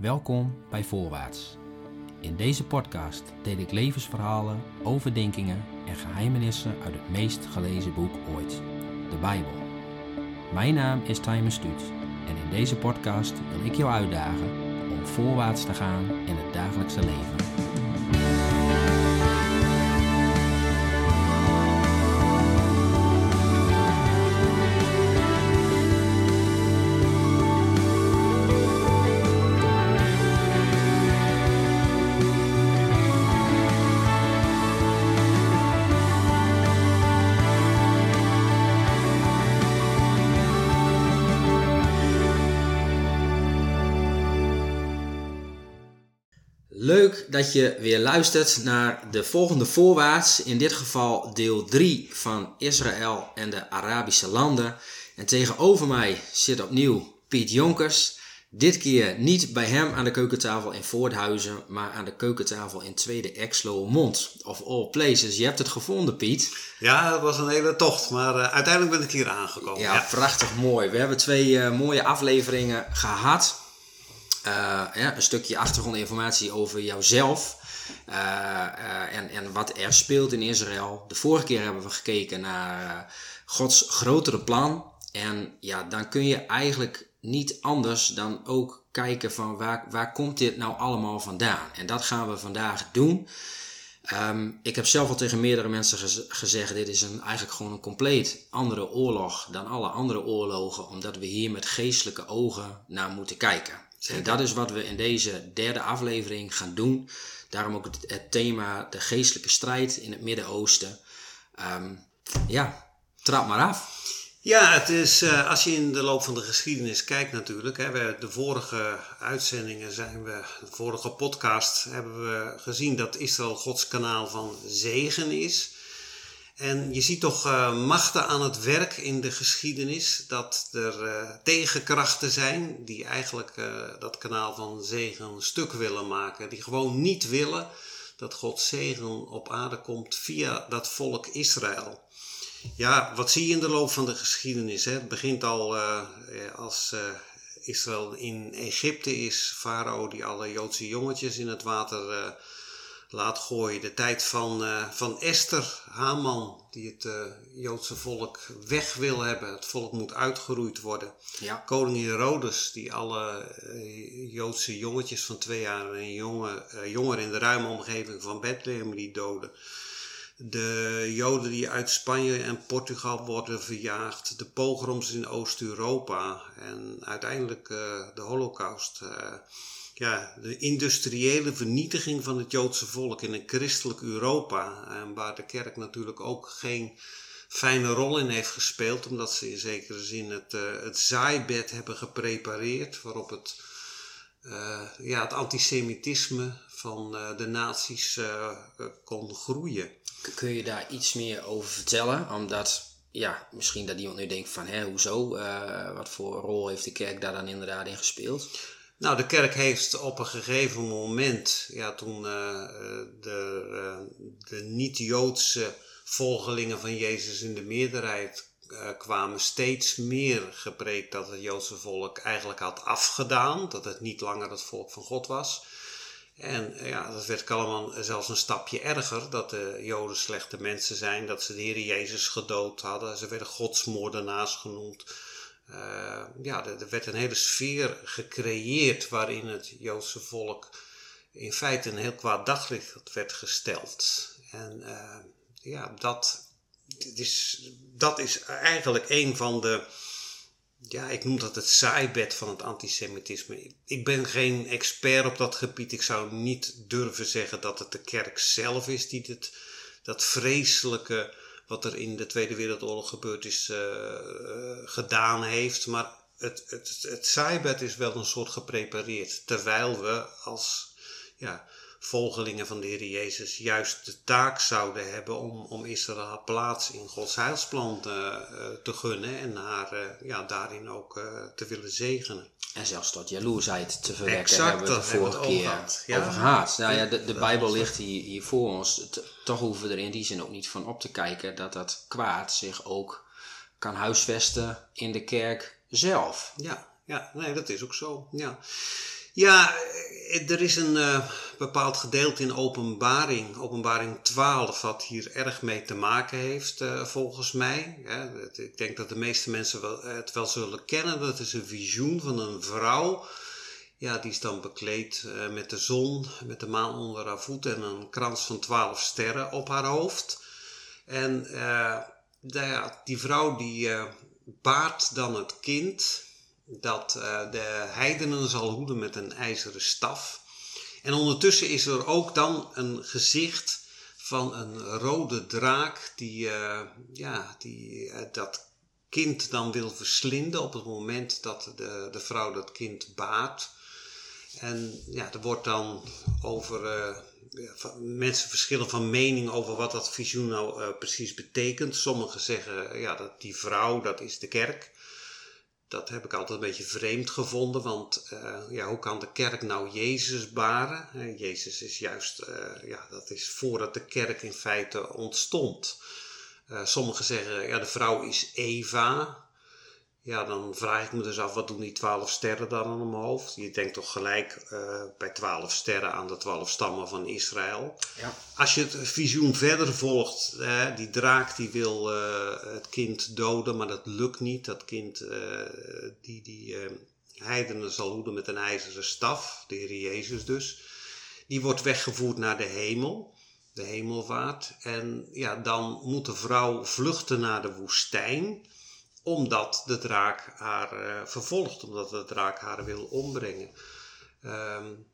Welkom bij Voorwaarts. In deze podcast deel ik levensverhalen, overdenkingen en geheimenissen uit het meest gelezen boek ooit, de Bijbel. Mijn naam is Timer Stuut en in deze podcast wil ik jou uitdagen om voorwaarts te gaan in het dagelijkse leven. Dat je weer luistert naar de volgende voorwaarts. In dit geval deel 3 van Israël en de Arabische landen. En tegenover mij zit opnieuw Piet Jonkers. Dit keer niet bij hem aan de keukentafel in Voorthuizen, maar aan de keukentafel in Tweede Exlo Mond. Of all places. Je hebt het gevonden, Piet. Ja, het was een hele tocht, maar uh, uiteindelijk ben ik hier aangekomen. Ja, prachtig mooi. We hebben twee uh, mooie afleveringen gehad. Uh, ja, een stukje achtergrondinformatie over jouzelf. Uh, en, en wat er speelt in Israël. De vorige keer hebben we gekeken naar Gods grotere plan. En ja, dan kun je eigenlijk niet anders dan ook kijken van waar, waar komt dit nou allemaal vandaan. En dat gaan we vandaag doen. Um, ik heb zelf al tegen meerdere mensen gez gezegd, dit is een, eigenlijk gewoon een compleet andere oorlog dan alle andere oorlogen, omdat we hier met geestelijke ogen naar moeten kijken. En dat is wat we in deze derde aflevering gaan doen. Daarom ook het, thema de geestelijke strijd in het Midden-Oosten. Um, ja, trap maar af. Ja, het is, uh, als je in de loop van de geschiedenis kijkt natuurlijk. Hè, we, de vorige uitzendingen zijn we, de vorige podcast hebben we gezien dat Israël Gods kanaal van zegen is. En je ziet toch uh, machten aan het werk in de geschiedenis, dat er uh, tegenkrachten zijn die eigenlijk uh, dat kanaal van zegen stuk willen maken. Die gewoon niet willen dat Gods zegen op aarde komt via dat volk Israël. Ja, wat zie je in de loop van de geschiedenis? Hè? Het begint al als Israël in Egypte is, Farao die alle Joodse jongetjes in het water laat gooien. De tijd van, uh, van Esther, Haman, die het uh, Joodse volk weg wil hebben. Het volk moet uitgeroeid worden. Ja. Koning Herodes, die alle uh, Joodse jongetjes van twee jaar en jonge, jonger in de ruime omgeving van Bethlehem die doden. De Joden die uit Spanje en Portugal worden verjaagd. De pogroms in Oost-Europa. En uiteindelijk de Holocaust ja, de industriële vernietiging van het Joodse volk in een christelijk Europa. En waar de kerk natuurlijk ook geen fijne rol in heeft gespeeld, omdat ze in zekere zin het, uh, het zaaibed hebben geprepareerd waarop het, uh, ja, het antisemitisme van de naties kon groeien. Kun je daar iets meer over vertellen? Omdat ja, misschien dat iemand nu denkt van, hè, hoezo? wat voor rol heeft de kerk daar dan inderdaad in gespeeld? Nou, de kerk heeft op een gegeven moment, ja, toen uh, de, uh, de niet-Joodse volgelingen van Jezus in de meerderheid kwamen, steeds meer gepreekt dat het Joodse volk eigenlijk had afgedaan, dat het niet langer het volk van God was. En ja, dat werd allemaal zelfs een stapje erger, dat de Joden slechte mensen zijn, dat ze de Heer Jezus gedood hadden. Ze werden godsmoordenaars genoemd. Uh, ja, er, werd een hele sfeer gecreëerd waarin het Joodse volk in feite een heel kwaad daglicht werd gesteld. En uh, ja, dat is, dat is eigenlijk een van de, ja, ik noem dat het zaaibed van het antisemitisme. Ik ben geen expert op dat gebied. Ik zou niet durven zeggen dat het de kerk zelf is die dit, dat vreselijke wat er in de Tweede Wereldoorlog gebeurd is, uh, gedaan heeft. Maar het, het, is wel een soort geprepareerd. Terwijl we als ja, volgelingen van de Heer Jezus juist de taak zouden hebben om, om Israël plaats in Gods heilsplan te, te gunnen en haar ja, daarin ook te willen zegenen. En zelfs tot jaloersheid te verwekken exact, hebben we de vorige keer. Ja. over gehad. Nou ja, de, de Bijbel ligt hier, hier voor ons. Toch hoeven we er in die zin ook niet van op te kijken dat dat kwaad zich ook kan huisvesten in de kerk zelf. Ja, ja nee, dat is ook zo. Ja. Ja, er is een uh, bepaald gedeelte in openbaring, openbaring 12, wat hier erg mee te maken heeft, uh, volgens mij. Ik denk dat de meeste mensen wel, het wel zullen kennen. Dat is een visioen van een vrouw. Ja, die is dan bekleed met de zon, met de maan onder haar voeten en een krans van twaalf sterren op haar hoofd. En ja, die vrouw die baart dan het kind dat uh, de heidenen zal hoeden met een ijzeren staf. En ondertussen is er ook dan een gezicht van een rode draak die, uh, ja, die uh, dat kind dan wil verslinden op het moment dat de, de vrouw dat kind baart. En ja, er wordt dan over. Mensen verschillen van mening over wat dat visioen nou precies betekent. Sommigen zeggen ja, dat die vrouw, dat is de kerk dat heb ik altijd een beetje vreemd gevonden, want uh, ja, hoe kan de kerk nou Jezus baren? Jezus is juist, uh, ja, dat is voordat de kerk in feite ontstond. sommigen zeggen, ja, de vrouw is Eva. Ja, dan vraag ik me dus af, wat doen die twaalf sterren dan aan mijn hoofd? Je denkt toch gelijk uh, bij twaalf sterren aan de twaalf stammen van Israël. Ja. Als je het visioen verder volgt, die draak die wil uh, het kind doden, maar dat lukt niet. Dat kind, die, die heidenen zal hoeden met een ijzeren staf, de Heer Jezus dus. Die wordt weggevoerd naar de hemel, de hemelvaart. En ja, dan moet de vrouw vluchten naar de woestijn omdat de draak haar uh, vervolgt, omdat de draak haar wil ombrengen. Um,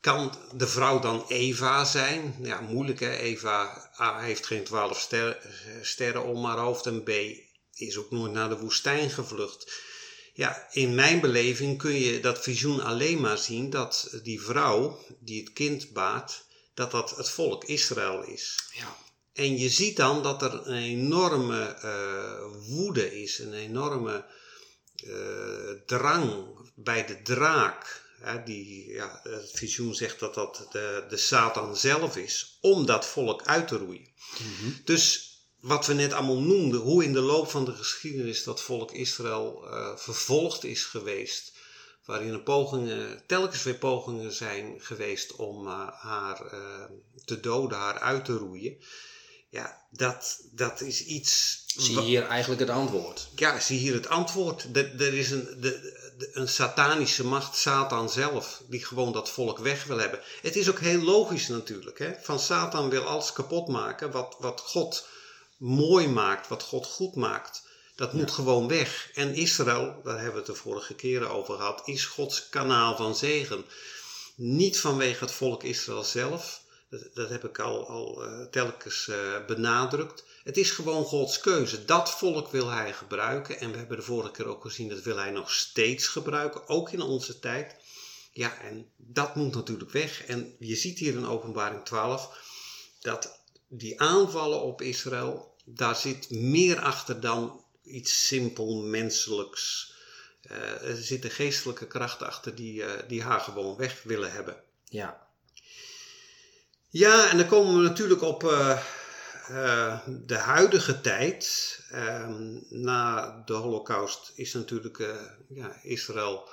kan de vrouw dan Eva zijn? Ja, moeilijk hè. Eva A heeft geen twaalf ster sterren om haar hoofd en B is ook nooit naar de woestijn gevlucht. Ja, in mijn beleving kun je dat visioen alleen maar zien dat die vrouw die het kind baat, dat dat het volk Israël is. Ja. En je ziet dan dat er een enorme uh, woede is, een enorme uh, drang bij de draak. Hè, die, ja, het visioen zegt dat dat de, de Satan zelf is, om dat volk uit te roeien. Mm -hmm. Dus wat we net allemaal noemden, hoe in de loop van de geschiedenis dat volk Israël uh, vervolgd is geweest, waarin er pogingen, telkens weer pogingen zijn geweest om haar te doden, haar uit te roeien ja, dat, dat is iets. Zie je hier eigenlijk het antwoord? Ja, zie hier het antwoord. Er is een, de, een satanische macht, Satan zelf, die gewoon dat volk weg wil hebben. Het is ook heel logisch natuurlijk. Hè? Van Satan wil alles kapot maken wat, wat God mooi maakt, wat God goed maakt. Dat moet gewoon weg. En Israël, daar hebben we het de vorige keren over gehad, is Gods kanaal van zegen. Niet vanwege het volk Israël zelf, dat, dat heb ik al, al uh, telkens uh, benadrukt. Het is gewoon Gods keuze. Dat volk wil hij gebruiken. En we hebben de vorige keer ook gezien, dat wil hij nog steeds gebruiken. Ook in onze tijd. Ja, en dat moet natuurlijk weg. En je ziet hier in openbaring 12 dat die aanvallen op Israël, daar zit meer achter dan iets simpel menselijks. Uh, er zitten geestelijke krachten achter die, die haar gewoon weg willen hebben. Ja, ja, en dan komen we natuurlijk op uh, uh, de huidige tijd. Um, na de Holocaust is natuurlijk uh, ja, Israël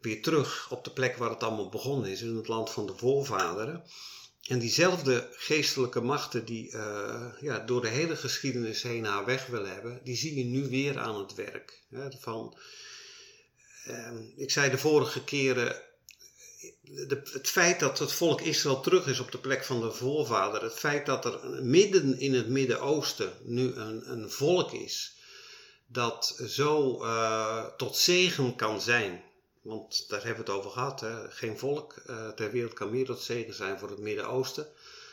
weer terug op de plek waar het allemaal begonnen is, in het land van de voorvaderen. En diezelfde geestelijke machten die ja, door de hele geschiedenis heen haar weg willen hebben, die zie je nu weer aan het werk. Hè, van, ehm, ik zei de vorige keren de, het feit dat het volk Israël terug is op de plek van de voorvader, het feit dat er midden in het Midden-Oosten nu een, een volk is dat zo uh, tot zegen kan zijn. Want daar hebben we het over gehad. Hè? Geen volk uh, ter wereld kan meer tot zegen zijn voor het Midden-Oosten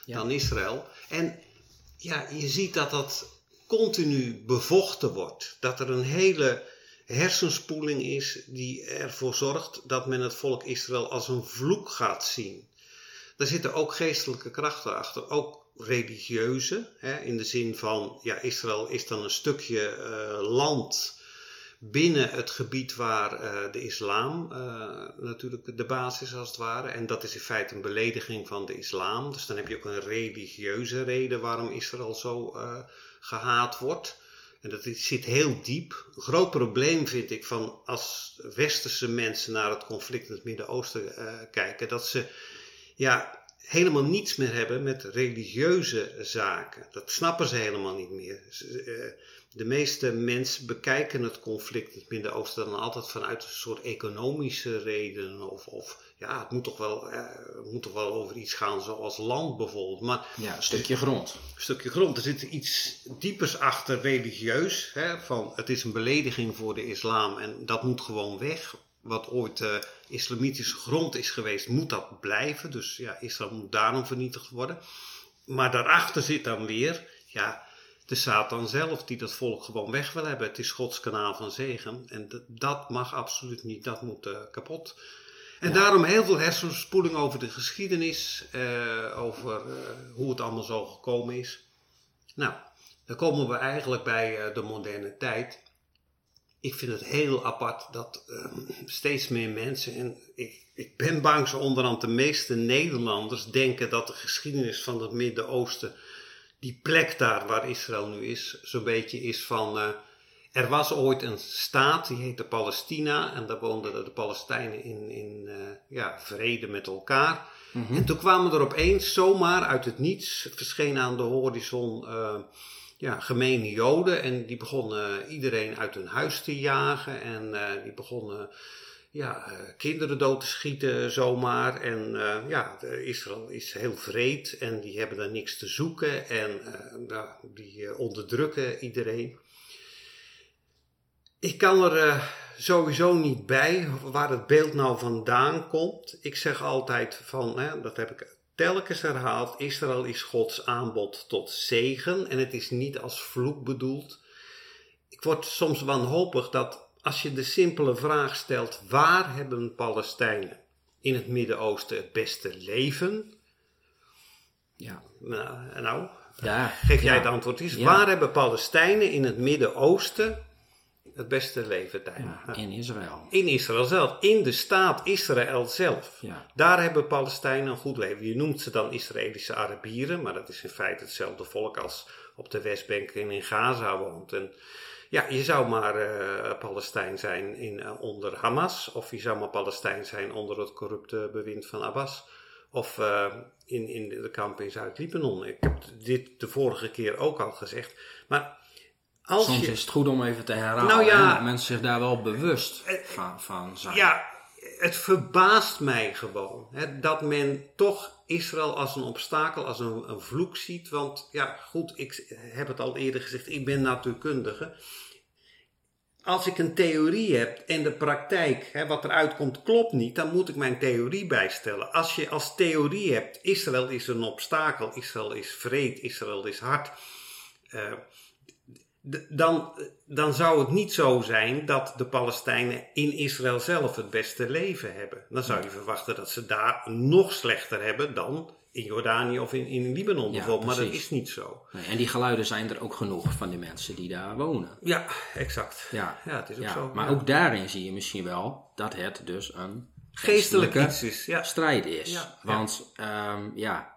ja. dan Israël. En ja, je ziet dat dat continu bevochten wordt. Dat er een hele hersenspoeling is die ervoor zorgt dat men het volk Israël als een vloek gaat zien. Daar zitten ook geestelijke krachten achter, ook religieuze, hè, in de zin van, ja, Israël is dan een stukje uh, land binnen het gebied waar uh, de islam uh, natuurlijk de basis als het ware. En dat is in feite een belediging van de islam. Dus dan heb je ook een religieuze reden waarom Israël zo gehaat wordt. En dat zit heel diep. Een groot probleem vind ik van als westerse mensen naar het conflict in het Midden-Oosten uh, kijken, dat ze ja, helemaal niets meer hebben met religieuze zaken. Dat snappen ze helemaal niet meer. Uh, de meeste mensen bekijken het conflict in het Midden-Oosten dan altijd vanuit een soort economische redenen. Of, of ja, het moet, toch wel, eh, het moet toch wel over iets gaan zoals land bijvoorbeeld. Maar, ja, een stukje grond. Een stukje grond. Er zit iets diepers achter religieus. Hè, van het is een belediging voor de islam en dat moet gewoon weg. Wat ooit islamitische grond is geweest, moet dat blijven. Dus ja, islam moet daarom vernietigd worden. Maar daarachter zit dan weer, ja, de Satan zelf die dat volk gewoon weg wil hebben. Het is Gods kanaal van zegen. En dat mag absoluut niet, dat moet uh, kapot. En daarom heel veel hersenspoeling over de geschiedenis, uh, over uh, hoe het allemaal zo gekomen is. Nou, dan komen we eigenlijk bij de moderne tijd. Ik vind het heel apart dat ehm, steeds meer mensen, en ik, ik ben bang zo onderhand de meeste Nederlanders, denken dat de geschiedenis van het Midden-Oosten die plek daar waar Israël nu is, zo'n beetje is van. Uh, er was ooit een staat, die heette Palestina, en daar woonden de Palestijnen in, in uh, ja, vrede met elkaar. Mm -hmm. En toen kwamen er opeens zomaar uit het niets, verscheen aan de horizon uh, ja, gemene Joden. En die begonnen iedereen uit hun huis te jagen en die begonnen ja, uh, kinderen dood te schieten zomaar. En uh, ja, Israël is heel vreed en die hebben daar niks te zoeken en uh, die onderdrukken iedereen. Ik kan er sowieso niet bij waar het beeld nou vandaan komt. Ik zeg altijd van, hè, dat heb ik telkens herhaald, Israël is Gods aanbod tot zegen en het is niet als vloek bedoeld. Ik word soms wanhopig dat als je de simpele vraag stelt: waar hebben Palestijnen in het Midden-Oosten het beste leven? Ja, nou, nou ja, geef jij het antwoord eens. Waar hebben Palestijnen in het Midden-Oosten het beste leven in Israël. In Israël zelf. In de staat Israël zelf. Ja. Daar hebben Palestijnen een goed leven. Je noemt ze dan Israëlische Arabieren, maar dat is in feite hetzelfde volk als op de Westbank en in Gaza woont. En ja, je zou maar uh, Palestijn zijn in, uh, onder Hamas, of je zou maar Palestijn zijn onder het corrupte bewind van Abbas, of uh, in, in de kampen in Zuid-Libanon. Ik heb dit de vorige keer ook al gezegd. Maar als Soms je... is het goed om even te herhalen. Nou ja, dat mensen zich daar wel bewust van, van zijn. Ja, het verbaast mij gewoon hè, dat men toch Israël als een obstakel, als een, vloek ziet. Want ja, goed, ik heb het al eerder gezegd, ik ben natuurkundige. Als ik een theorie heb en de praktijk, hè, wat eruit komt, klopt niet, dan moet ik mijn theorie bijstellen. Als je als theorie hebt, Israël is een obstakel, Israël is vreed, Israël is hard. Uh, dan, dan zou het niet zo zijn dat de Palestijnen in Israël zelf het beste leven hebben. Dan zou je verwachten dat ze daar nog slechter hebben dan in Jordanië of in, in Libanon bijvoorbeeld. maar dat is niet zo. Nee, en die geluiden zijn er ook genoeg van de mensen die daar wonen. Ja, exact. Ja, ja het is ook zo. Maar ook daarin zie je misschien wel dat het dus een geestelijke is, strijd is. Want um, ja,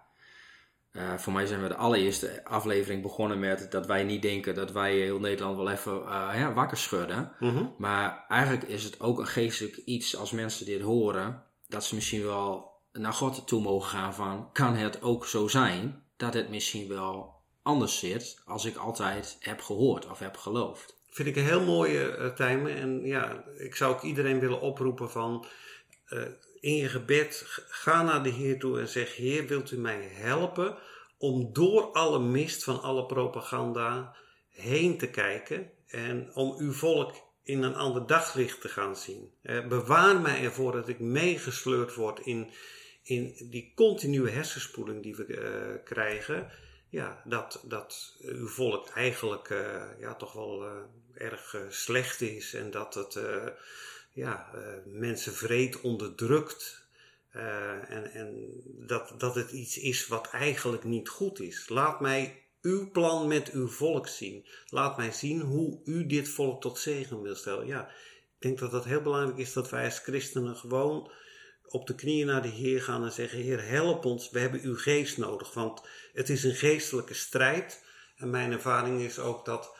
uh, voor mij zijn we de allereerste aflevering begonnen met dat wij niet denken dat wij heel Nederland wel even uh, ja, wakker schudden. Mm Maar eigenlijk is het ook een geestelijk iets als mensen dit horen, dat ze misschien wel naar God toe mogen gaan van, kan het ook zo zijn dat het misschien wel anders zit als ik altijd heb gehoord of heb geloofd. Vind ik een heel mooie uh, timer en ja, ik zou ook iedereen willen oproepen van in je gebed, ga naar de Heer toe en zeg: Heer, wilt u mij helpen om door alle mist van alle propaganda heen te kijken en om uw volk in een ander daglicht te gaan zien. bewaar mij ervoor dat ik meegesleurd word in, in die continue hersenspoeling die we uh, krijgen. Ja, dat, dat uw volk eigenlijk uh, ja, toch wel erg slecht is en dat het ja, uh, mensen vreed onderdrukt. Uh, en en dat, dat het iets is wat eigenlijk niet goed is. Laat mij uw plan met uw volk zien. Laat mij zien hoe u dit volk tot zegen wil stellen. Ja, ik denk dat het heel belangrijk is dat wij als christenen gewoon op de knieën naar de Heer gaan en zeggen: Heer, help ons, we hebben uw geest nodig. Want het is een geestelijke strijd. En mijn ervaring is ook dat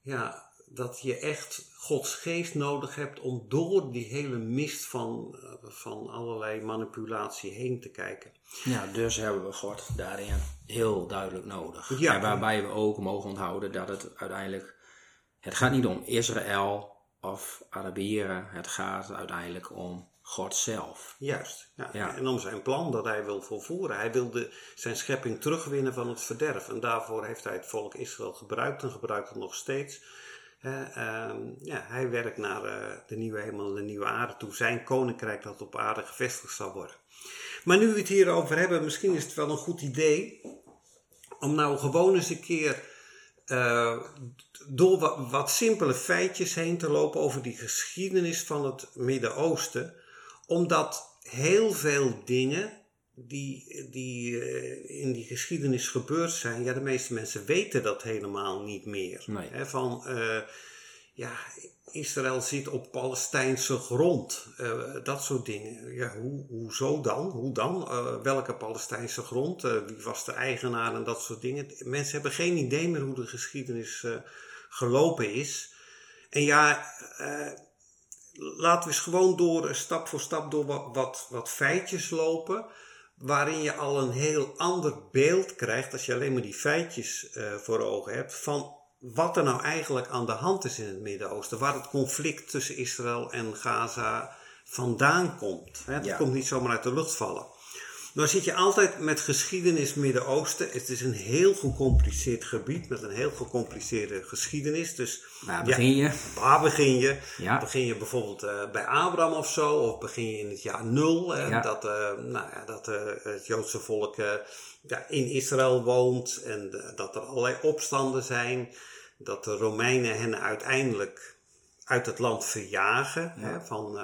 ja, dat je echt Gods geest nodig hebt om door die hele mist van, eh, van allerlei manipulatie heen te kijken. Ja, dus hebben we God daarin heel duidelijk nodig. Ja. En waarbij we ook mogen onthouden dat het uiteindelijk, het gaat niet om Israël of Arabieren, het gaat uiteindelijk om God zelf. Juist. Ja. Ja. En om zijn plan dat hij wil volvoeren. Hij wilde zijn schepping terugwinnen van het verderf. En daarvoor heeft hij het volk Israël gebruikt en gebruikt het nog steeds. Ehm, ja, hij werkt naar eh, de nieuwe hemel de nieuwe aarde toe. Zijn koninkrijk dat op aarde gevestigd zal worden. Maar nu we het hierover hebben, misschien is het wel een goed idee om nou gewoon eens een keer eh, door wat, wat simpele feitjes heen te lopen over die geschiedenis van het Midden-Oosten. Omdat heel veel dingen die, die eh, in die geschiedenis gebeurd zijn, ja, de meeste mensen weten dat helemaal niet meer. Nee. Van, eh, ja, Israël zit op Palestijnse grond, eh, dat soort dingen. Ja, hoe, hoezo dan? Hoe dan? Welke Palestijnse grond? Wie was de eigenaar en dat soort dingen? Mensen hebben geen idee meer hoe de geschiedenis gelopen is. En ja, laten we eens gewoon door, stap voor stap, door wat, wat, wat feitjes lopen. Waarin je al een heel ander beeld krijgt, als je alleen maar die feitjes eh, voor ogen hebt, van wat er nou eigenlijk aan de hand is in het Midden-Oosten. Waar het conflict tussen Israël en Gaza vandaan komt. Hè? Dat Ja. komt niet zomaar uit de lucht vallen. Dan zit je altijd met geschiedenis Midden-Oosten. Het is een heel gecompliceerd gebied met een heel gecompliceerde geschiedenis. Dus Waar ja, begin je? Waar begin je? Ja. Begin je bijvoorbeeld eh, bij Abraham of zo? Of begin je in het jaar nul? hè, Ja. Dat, eh, nou ja, dat eh, het Joodse volk in Israël woont. En dat er allerlei opstanden zijn. Dat de Romeinen hen uiteindelijk uit het land verjagen. Hè, van,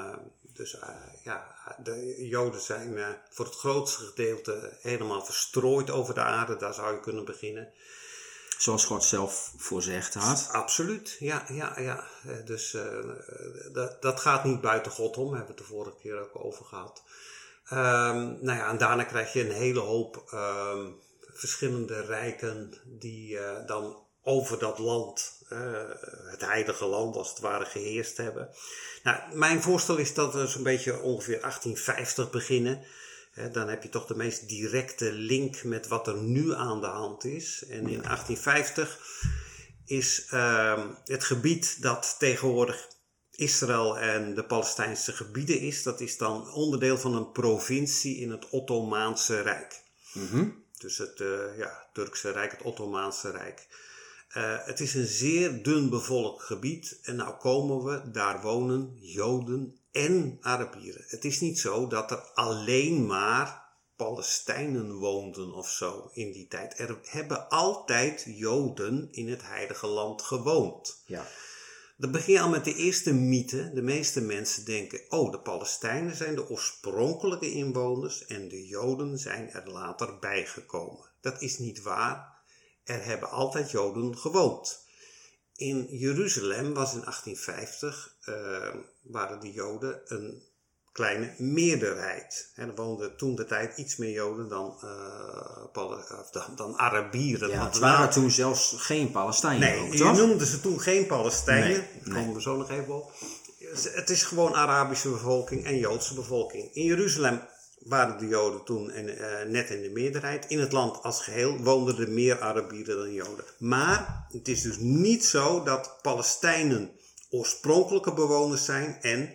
dus ja, de Joden zijn eh, voor het grootste gedeelte helemaal verstrooid over de aarde. Daar zou je kunnen beginnen. Zoals God zelf voorzegd had. Absoluut, ja, ja, ja. Eh, Dus eh, dat, dat gaat niet buiten God om, hebben we het de vorige keer ook over gehad. Ehm, nou ja, en daarna krijg je een hele hoop ehm, verschillende rijken die dan over dat land, eh, het heilige land als het ware, geheerst hebben. Nou, mijn voorstel is dat we zo'n beetje ongeveer 1850 beginnen. Dan heb je toch de meest directe link met wat er nu aan de hand is. En in 1850 is ehm, het gebied dat tegenwoordig Israël en de Palestijnse gebieden is, dat is dan onderdeel van een provincie in het Ottomaanse Rijk. Dus het eh, ja, Turkse Rijk, het Ottomaanse Rijk. Eh, het is een zeer dun bevolkt gebied en nou komen we, daar wonen Joden en Arabieren. Het is niet zo dat er alleen maar Palestijnen woonden of zo in die tijd. Er hebben altijd Joden in het heilige land gewoond. Ja. Dan begin je al met de eerste mythe. De meeste mensen denken, oh, de Palestijnen zijn de oorspronkelijke inwoners en de Joden zijn er later bijgekomen. Dat is niet waar. Er hebben altijd Joden gewoond. In Jeruzalem was in 1850, eh, waren de Joden een kleine meerderheid. En er woonden toen de tijd iets meer Joden dan, eh, dan, dan Arabieren. Ja, Want het waren toen zelfs geen Palestijnen Nee, ook, je toch? noemde ze toen geen Palestijnen. Nee, Daar nee. komen we zo nog even op. Het is gewoon Arabische bevolking en Joodse bevolking. In Jeruzalem waren de Joden toen in, eh, net in de meerderheid. In het land als geheel woonden er meer Arabieren dan Joden. Maar het is dus niet zo dat Palestijnen oorspronkelijke bewoners zijn en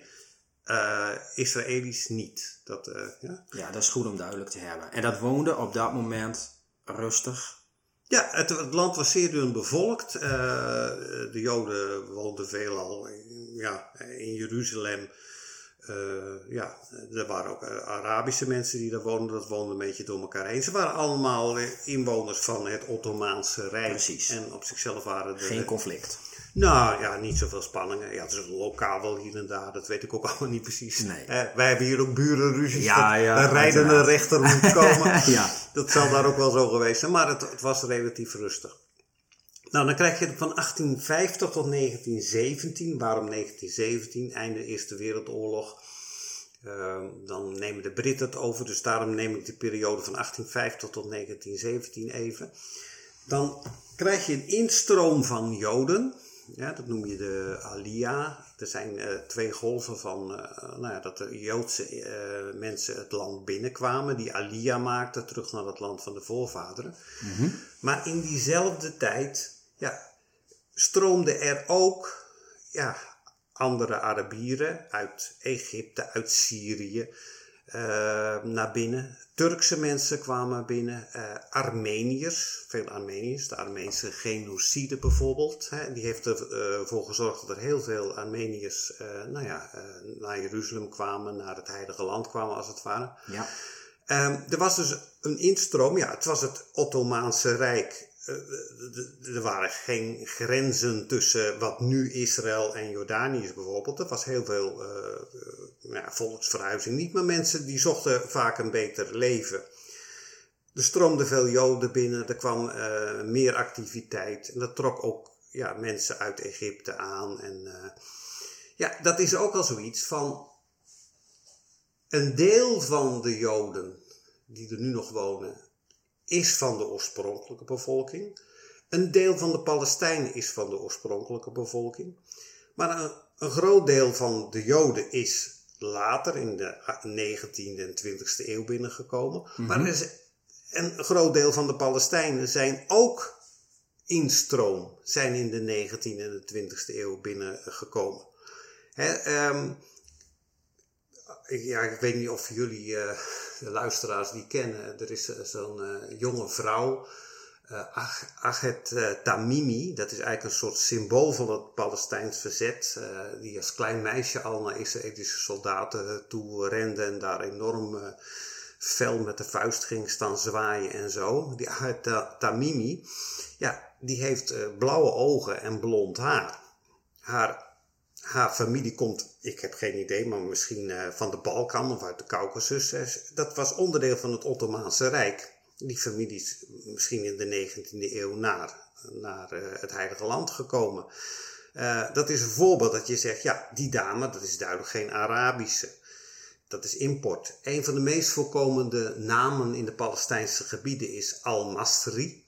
eh Israëli's niet. Dat, eh, ja? Ja, dat is goed om duidelijk te hebben. En dat woonde op dat moment rustig. Ja, het, het land was zeer dun bevolkt. De Joden woonden veelal in, ja, in Jeruzalem. Eh, ja, er waren ook eh, Arabische mensen die daar woonden. Dat woonden een beetje door elkaar heen. Ze waren allemaal inwoners van het Ottomaanse Rijk. Precies. En op zichzelf waren er... Geen conflict. Nou ja, niet zoveel spanningen. Ja, het is lokaal wel hier en daar. Dat weet ik ook allemaal niet precies. Nee. Eh, wij hebben hier ook burenruzies. Ja, ja, de rijdende rechter moet komen. Ja. Dat zal daar ook wel zo geweest zijn. Maar het, het was relatief rustig. Nou, dan krijg je van 1850 tot 1917. Waarom 1917? Einde Eerste Wereldoorlog. Ehm, dan nemen de Britten het over. Dus daarom neem ik de periode van 1850 tot 1917 even. Dan krijg je een instroom van Joden. Ja, dat noem je de Aliyah. Er zijn uh, twee golven van uh, nou ja, dat de Joodse uh, mensen het land binnenkwamen. Die Aliyah maakten terug naar het land van de voorvaderen. Mm -hmm. Maar in diezelfde tijd ja, stroomde er ook ja, andere Arabieren uit Egypte, uit Syrië naar binnen. Turkse mensen kwamen binnen, uh, Armeniërs, veel Armeniërs, de Armeense genocide bijvoorbeeld. Hè, die heeft ervoor uh, gezorgd dat er heel veel Armeniërs uh, nou ja, naar Jeruzalem kwamen, naar het Heilige Land kwamen als het ware. Ja. Um, er was dus een instroom, ja, het was het Ottomaanse Rijk. Er waren geen grenzen tussen wat nu Israël en Jordanië is bijvoorbeeld. Er was heel veel ja, volksverhuizing niet, maar mensen die zochten vaak een beter leven. Er stroomden veel Joden binnen, er kwam meer activiteit en dat trok ook ja, mensen uit Egypte aan. En ja, dat is ook al zoiets van een deel van de Joden die er nu nog wonen, is van de oorspronkelijke bevolking. Een deel van de Palestijnen is van de oorspronkelijke bevolking. Maar een, een groot deel van de Joden is later in de 19e en 20e eeuw binnengekomen. Mm Maar is een groot deel van de Palestijnen zijn ook in stroom, zijn in de 19e en de 20e eeuw binnengekomen. Um, ja, ik weet niet of jullie, uh, de luisteraars die kennen, er is uh, zo'n uh, jonge vrouw uh, Tamimi, dat is eigenlijk een soort symbool van het Palestijns verzet, die als klein meisje al naar Israëlische soldaten toe rende en daar enorm fel met de vuist ging staan zwaaien en zo. Die Achet Tamimi, ja, die heeft blauwe ogen en blond haar. Haar, haar familie komt, ik heb geen idee, maar misschien van de Balkan of uit de Caucasus. Dat was onderdeel van het Ottomaanse Rijk die families misschien in de 19e eeuw naar, naar uh, het Heilige Land gekomen. Dat is een voorbeeld dat je zegt, ja, die dame, dat is duidelijk geen Arabische. Dat is import. Een van de meest voorkomende namen in de Palestijnse gebieden is Al-Masri.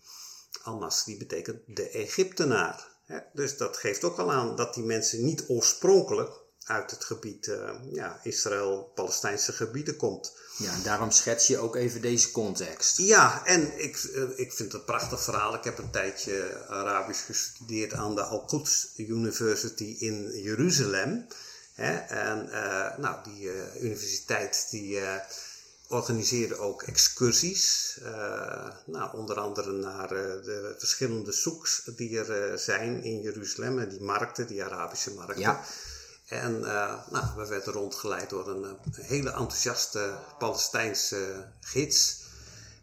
Al-Masri betekent de Egyptenaar. Dus dat geeft ook al aan dat die mensen niet oorspronkelijk uit het gebied uh, ja, Israël-Palestijnse gebieden komt. Ja, en daarom schets je ook even deze context. Ja, en ik, uh, ik vind het een prachtig verhaal. Ik heb een tijdje Arabisch gestudeerd aan de Al-Quds University in Jeruzalem. Hè? En uh, nou, die universiteit die organiseerde ook excursies. nou, onder andere naar de verschillende soeks die er zijn in Jeruzalem. En die markten, die Arabische markten. Ja. En nou, we werden rondgeleid door een, hele enthousiaste Palestijnse gids.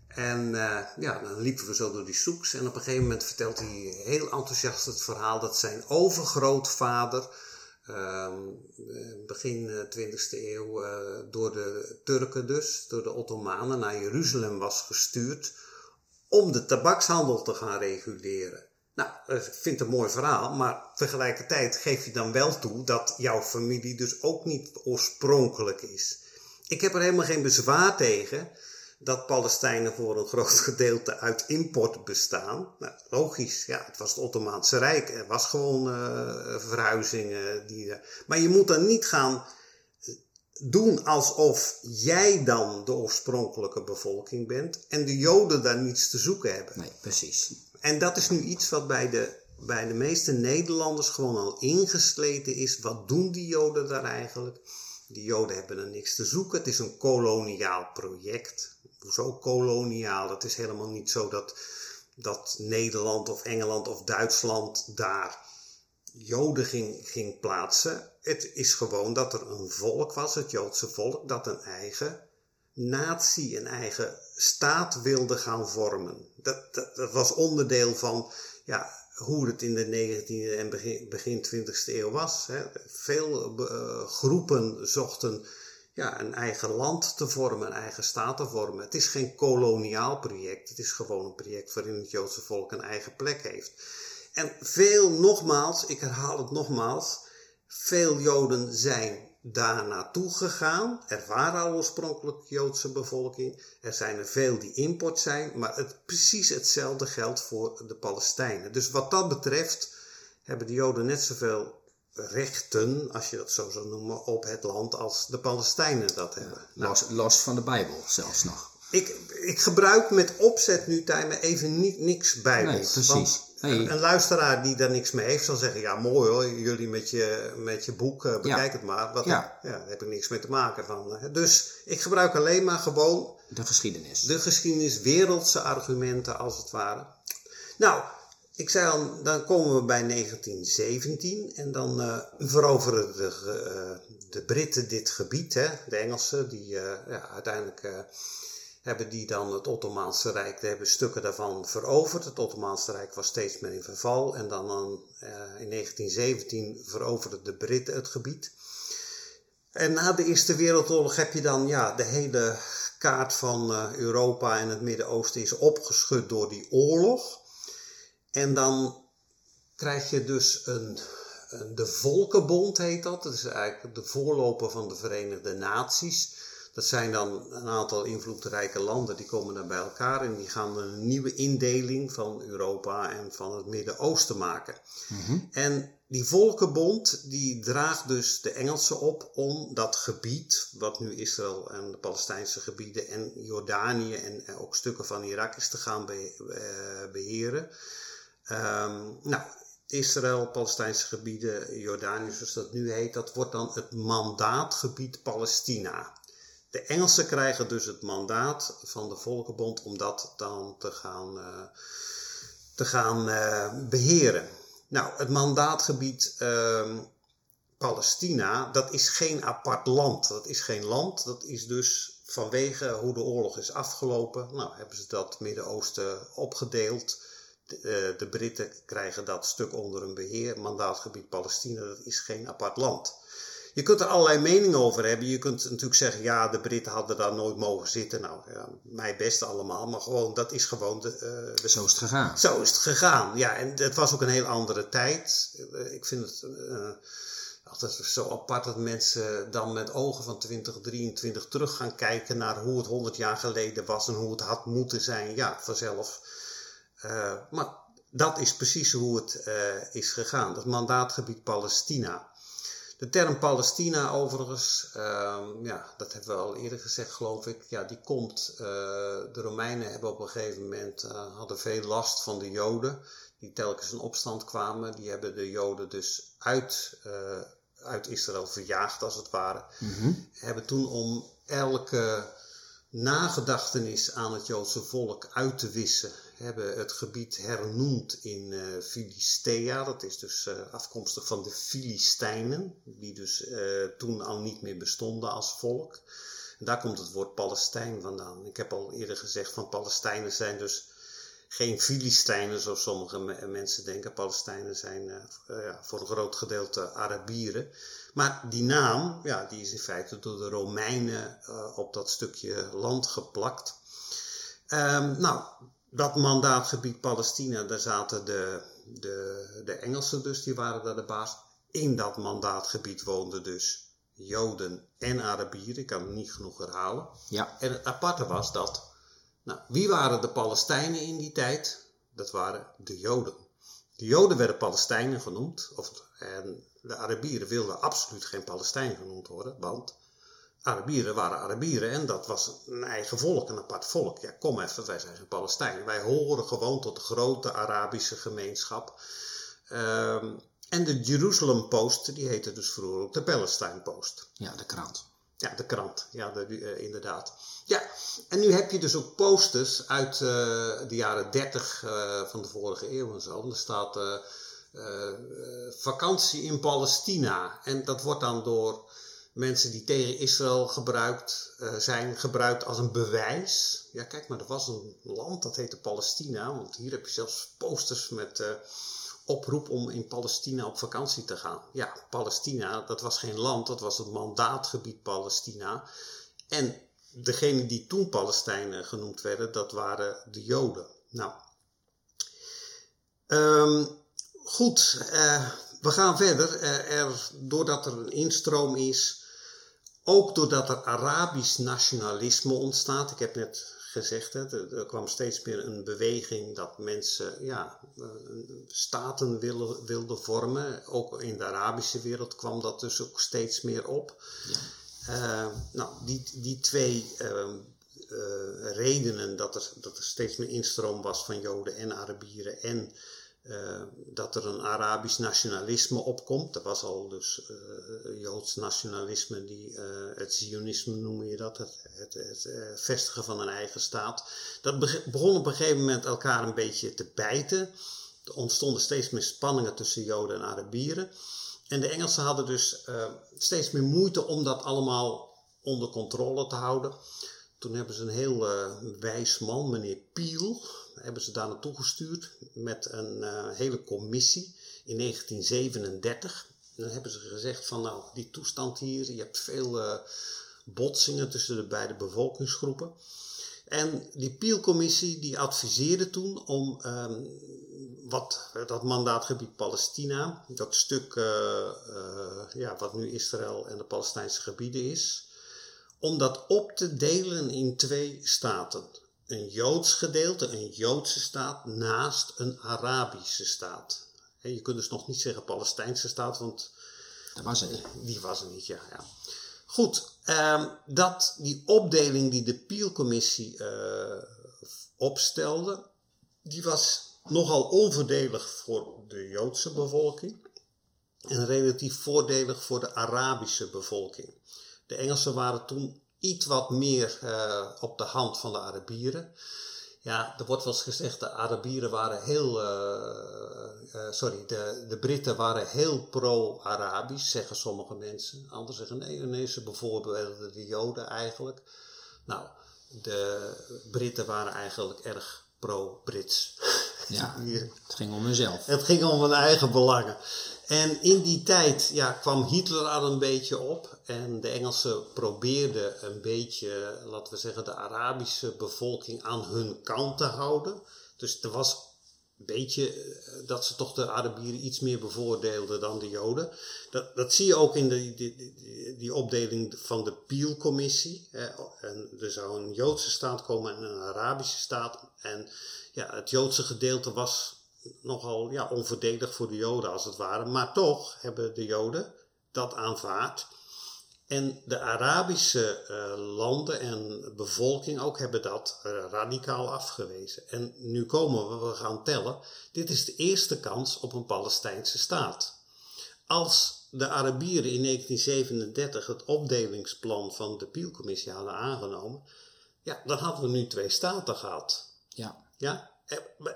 En ja, dan liepen we zo door die soeks. En op een gegeven moment vertelt hij heel enthousiast het verhaal dat zijn overgrootvader. Uh, begin 20e eeuw uh, door de Turken dus, door de Ottomanen naar Jeruzalem was gestuurd om de tabakshandel te gaan reguleren. Nou, ik vind het een mooi verhaal, maar tegelijkertijd geef je dan wel toe dat jouw familie dus ook niet oorspronkelijk is. Ik heb er helemaal geen bezwaar tegen dat Palestijnen voor een groot gedeelte uit import bestaan. Nou, logisch, ja, het was het Ottomaanse Rijk. Er was gewoon uh, verhuizingen. Die, uh, maar je moet dan niet gaan doen alsof jij dan de oorspronkelijke bevolking bent en de Joden daar niets te zoeken hebben. Nee, precies. En dat is nu iets wat bij de, bij de meeste Nederlanders gewoon al ingesleten is. Wat doen die Joden daar eigenlijk? Die Joden hebben er niks te zoeken. Het is een koloniaal project. Hoezo koloniaal? Het is helemaal niet zo dat, dat Nederland of Engeland of Duitsland daar Joden ging, ging plaatsen. Het is gewoon dat er een volk was, het Joodse volk, dat een eigen natie, een eigen staat wilde gaan vormen. Dat, dat, was onderdeel van ja, hoe het in de 19e en begin, begin 20e eeuw was. Hè. Veel uh, groepen zochten ja, een eigen land te vormen, een eigen staat te vormen. Het is geen koloniaal project, het is gewoon een project waarin het Joodse volk een eigen plek heeft. En veel, nogmaals, ik herhaal het nogmaals, veel Joden zijn daar naartoe gegaan. Er waren al oorspronkelijk Joodse bevolking. Er zijn er veel die import zijn. Maar het, precies hetzelfde geldt voor de Palestijnen. Dus wat dat betreft hebben de Joden net zoveel rechten, als je dat zo zou noemen, op het land als de Palestijnen dat hebben. Los, los van de Bijbel zelfs nog. Ik, ik gebruik met opzet nu Tijmen even niet, niks Bijbels. Nee, precies. Want. Een luisteraar die daar niks mee heeft, zal zeggen: Ja, mooi hoor, jullie met je, met je boek, eh, bekijk het maar. Wat, Ja. ja. daar heb ik niks mee te maken van. Dus ik gebruik alleen maar gewoon De geschiedenis. de geschiedenis, wereldse argumenten als het ware. Nou, ik zei dan komen we bij 1917 en dan eh, veroveren de, eh, de Britten dit gebied, hè, de Engelsen, die eh, ja, uiteindelijk hebben die dan het Ottomaanse Rijk, die hebben stukken daarvan veroverd. Het Ottomaanse Rijk was steeds meer in verval en dan, in 1917 veroverden de Britten het gebied. En na de Eerste Wereldoorlog heb je dan ja, de hele kaart van Europa en het Midden-Oosten is opgeschud door die oorlog. En dan krijg je dus een, een, de Volkenbond heet dat. Dat is eigenlijk de voorloper van de Verenigde Naties. Dat zijn dan een aantal invloedrijke landen die komen dan bij elkaar en die gaan een nieuwe indeling van Europa en van het Midden-Oosten maken. En die Volkenbond die draagt dus de Engelsen op om dat gebied, wat nu Israël en de Palestijnse gebieden en Jordanië en ook stukken van Irak is te gaan eh, beheren. Ehm, nou, Israël, Palestijnse gebieden, Jordanië zoals dat nu heet, dat wordt dan het mandaatgebied Palestina. De Engelsen krijgen dus het mandaat van de Volkenbond om dat dan te gaan, eh, te gaan eh, beheren. Nou, het mandaatgebied ehm, Palestina, dat is geen apart land. Dat is geen land, dat is dus vanwege hoe de oorlog is afgelopen. Nou, hebben ze dat Midden-Oosten opgedeeld. De, eh, de Britten krijgen dat stuk onder hun beheer. Mandaatgebied Palestina, dat is geen apart land. Je kunt er allerlei meningen over hebben. Je kunt natuurlijk zeggen, ja, de Britten hadden daar nooit mogen zitten. Nou, ja, mij best allemaal. Maar gewoon, dat is gewoon de, eh, de Zo is het gegaan. zo is het gegaan. Ja, en het was ook een heel andere tijd. Eh, Ik vind het altijd zo apart dat mensen dan met ogen van 2023 terug gaan kijken naar hoe het 100 jaar geleden was en hoe het had moeten zijn. Ja, vanzelf. Eh, maar dat is precies hoe het eh, is gegaan. Dat mandaatgebied Palestina. De term Palestina overigens, ehm, ja, dat hebben we al eerder gezegd geloof ik, ja, die komt, eh, de Romeinen hebben op een gegeven moment, hadden veel last van de Joden, die telkens in opstand kwamen. Die hebben de Joden dus uit, uit Israël verjaagd als het ware. Hebben toen om elke nagedachtenis aan het Joodse volk uit te wissen, hebben het gebied hernoemd in eh Filistea. Dat is dus eh, afkomstig van de Filistijnen, die dus eh, toen al niet meer bestonden als volk. Daar komt het woord Palestijn vandaan. Ik heb al eerder gezegd van Palestijnen zijn dus geen Filistijnen zoals sommige me- mensen denken. Palestijnen zijn ja, voor een groot gedeelte Arabieren. Maar die naam, ja, die is in feite door de Romeinen op dat stukje land geplakt. Ehm, nou, dat mandaatgebied Palestina, daar zaten de, de, de Engelsen dus, die waren daar de baas. In dat mandaatgebied woonden dus Joden en Arabieren, ik kan het niet genoeg herhalen. Ja. En het aparte was dat, nou, wie waren de Palestijnen in die tijd? Dat waren de Joden. De Joden werden Palestijnen genoemd, of, en de Arabieren wilden absoluut geen Palestijn genoemd worden, want Arabieren waren Arabieren en dat was een eigen volk, een apart volk. Ja, kom even, wij zijn geen Palestijnen. Wij horen gewoon tot de grote Arabische gemeenschap. Ehm, en de Jerusalem Post, die heette dus vroeger ook de Palestine Post. Ja, de krant. Ja, de krant. Ja, de, eh, inderdaad. Ja, en nu heb je dus ook posters uit eh, de jaren 30 eh, van de vorige eeuw en zo. En er staat vakantie in Palestina. En dat wordt dan door mensen die tegen Israël gebruikt eh, zijn, gebruikt als een bewijs. Ja, kijk maar, er was een land dat heette Palestina. Want hier heb je zelfs posters met... eh, oproep om in Palestina op vakantie te gaan. Ja, Palestina, dat was geen land, dat was het mandaatgebied Palestina. En degene die toen Palestijnen genoemd werden, dat waren de Joden. Nou, ehm, goed, eh, we gaan verder. Er, doordat er een instroom is, ook doordat er Arabisch nationalisme ontstaat. Ik heb net gezegd, hè, er, kwam steeds meer een beweging dat mensen ja, staten willen, wilden vormen. Ook in de Arabische wereld kwam dat dus ook steeds meer op. Ja. Eh, nou, die, die twee ehm, eh, redenen dat er, dat er steeds meer instroom was van Joden en Arabieren en eh, dat er een Arabisch nationalisme opkomt. Er was al dus uh, Joods nationalisme, die, uh, het Zionisme noem je dat, het, het, het vestigen van een eigen staat. Dat begon op een gegeven moment elkaar een beetje te bijten. Er ontstonden steeds meer spanningen tussen Joden en Arabieren. En de Engelsen hadden dus steeds meer moeite om dat allemaal onder controle te houden. Toen hebben ze een heel wijs man, meneer Peel, hebben ze daar naartoe gestuurd met een uh, hele commissie in 1937. En dan hebben ze gezegd van nou, die toestand hier, je hebt veel uh, botsingen tussen de beide bevolkingsgroepen. En die Peel-commissie die adviseerde toen om um, wat, dat mandaatgebied Palestina, dat stuk uh, ja, wat nu Israël en de Palestijnse gebieden is, om dat op te delen in twee staten een Joods gedeelte, een Joodse staat, naast een Arabische staat. je kunt dus nog niet zeggen Palestijnse staat, want dat was het. die was er niet, ja. ja. Goed, um, dat die opdeling die de Peel-commissie uh, opstelde, die was nogal onvoordelig voor de Joodse bevolking en relatief voordelig voor de Arabische bevolking. De Engelsen waren toen iets wat meer uh, op de hand van de Arabieren. Ja, er wordt wel eens gezegd, de Arabieren waren heel, uh, uh, sorry, de, de Britten waren heel pro-Arabisch, zeggen sommige mensen. Anderen zeggen nee, nee, ze bijvoorbeeld de Joden eigenlijk. Nou, de Britten waren eigenlijk erg pro-Brits. Ja, het ging om hunzelf. Het ging om hun eigen belangen. En in die tijd ja, kwam Hitler al een beetje op. En de Engelsen probeerden een beetje, laten we zeggen, de Arabische bevolking aan hun kant te houden. Dus er was een beetje eh, dat ze toch de Arabieren iets meer bevoordeelden dan de Joden. Dat, dat zie je ook in die, die opdeling van de Peel-commissie. Er zou een Joodse staat komen en een Arabische staat. En ja, het Joodse gedeelte was nogal ja, onvoordelig voor de Joden als het ware. Maar toch hebben de Joden dat aanvaard. En de Arabische uh, landen en bevolking ook hebben dat uh, radicaal afgewezen. En nu komen we, we gaan tellen. Dit is de eerste kans op een Palestijnse staat. Als de Arabieren in 1937 het opdelingsplan van de Peel-commissie hadden aangenomen, ja, dan hadden we nu twee staten gehad. Ja. Ja, eh,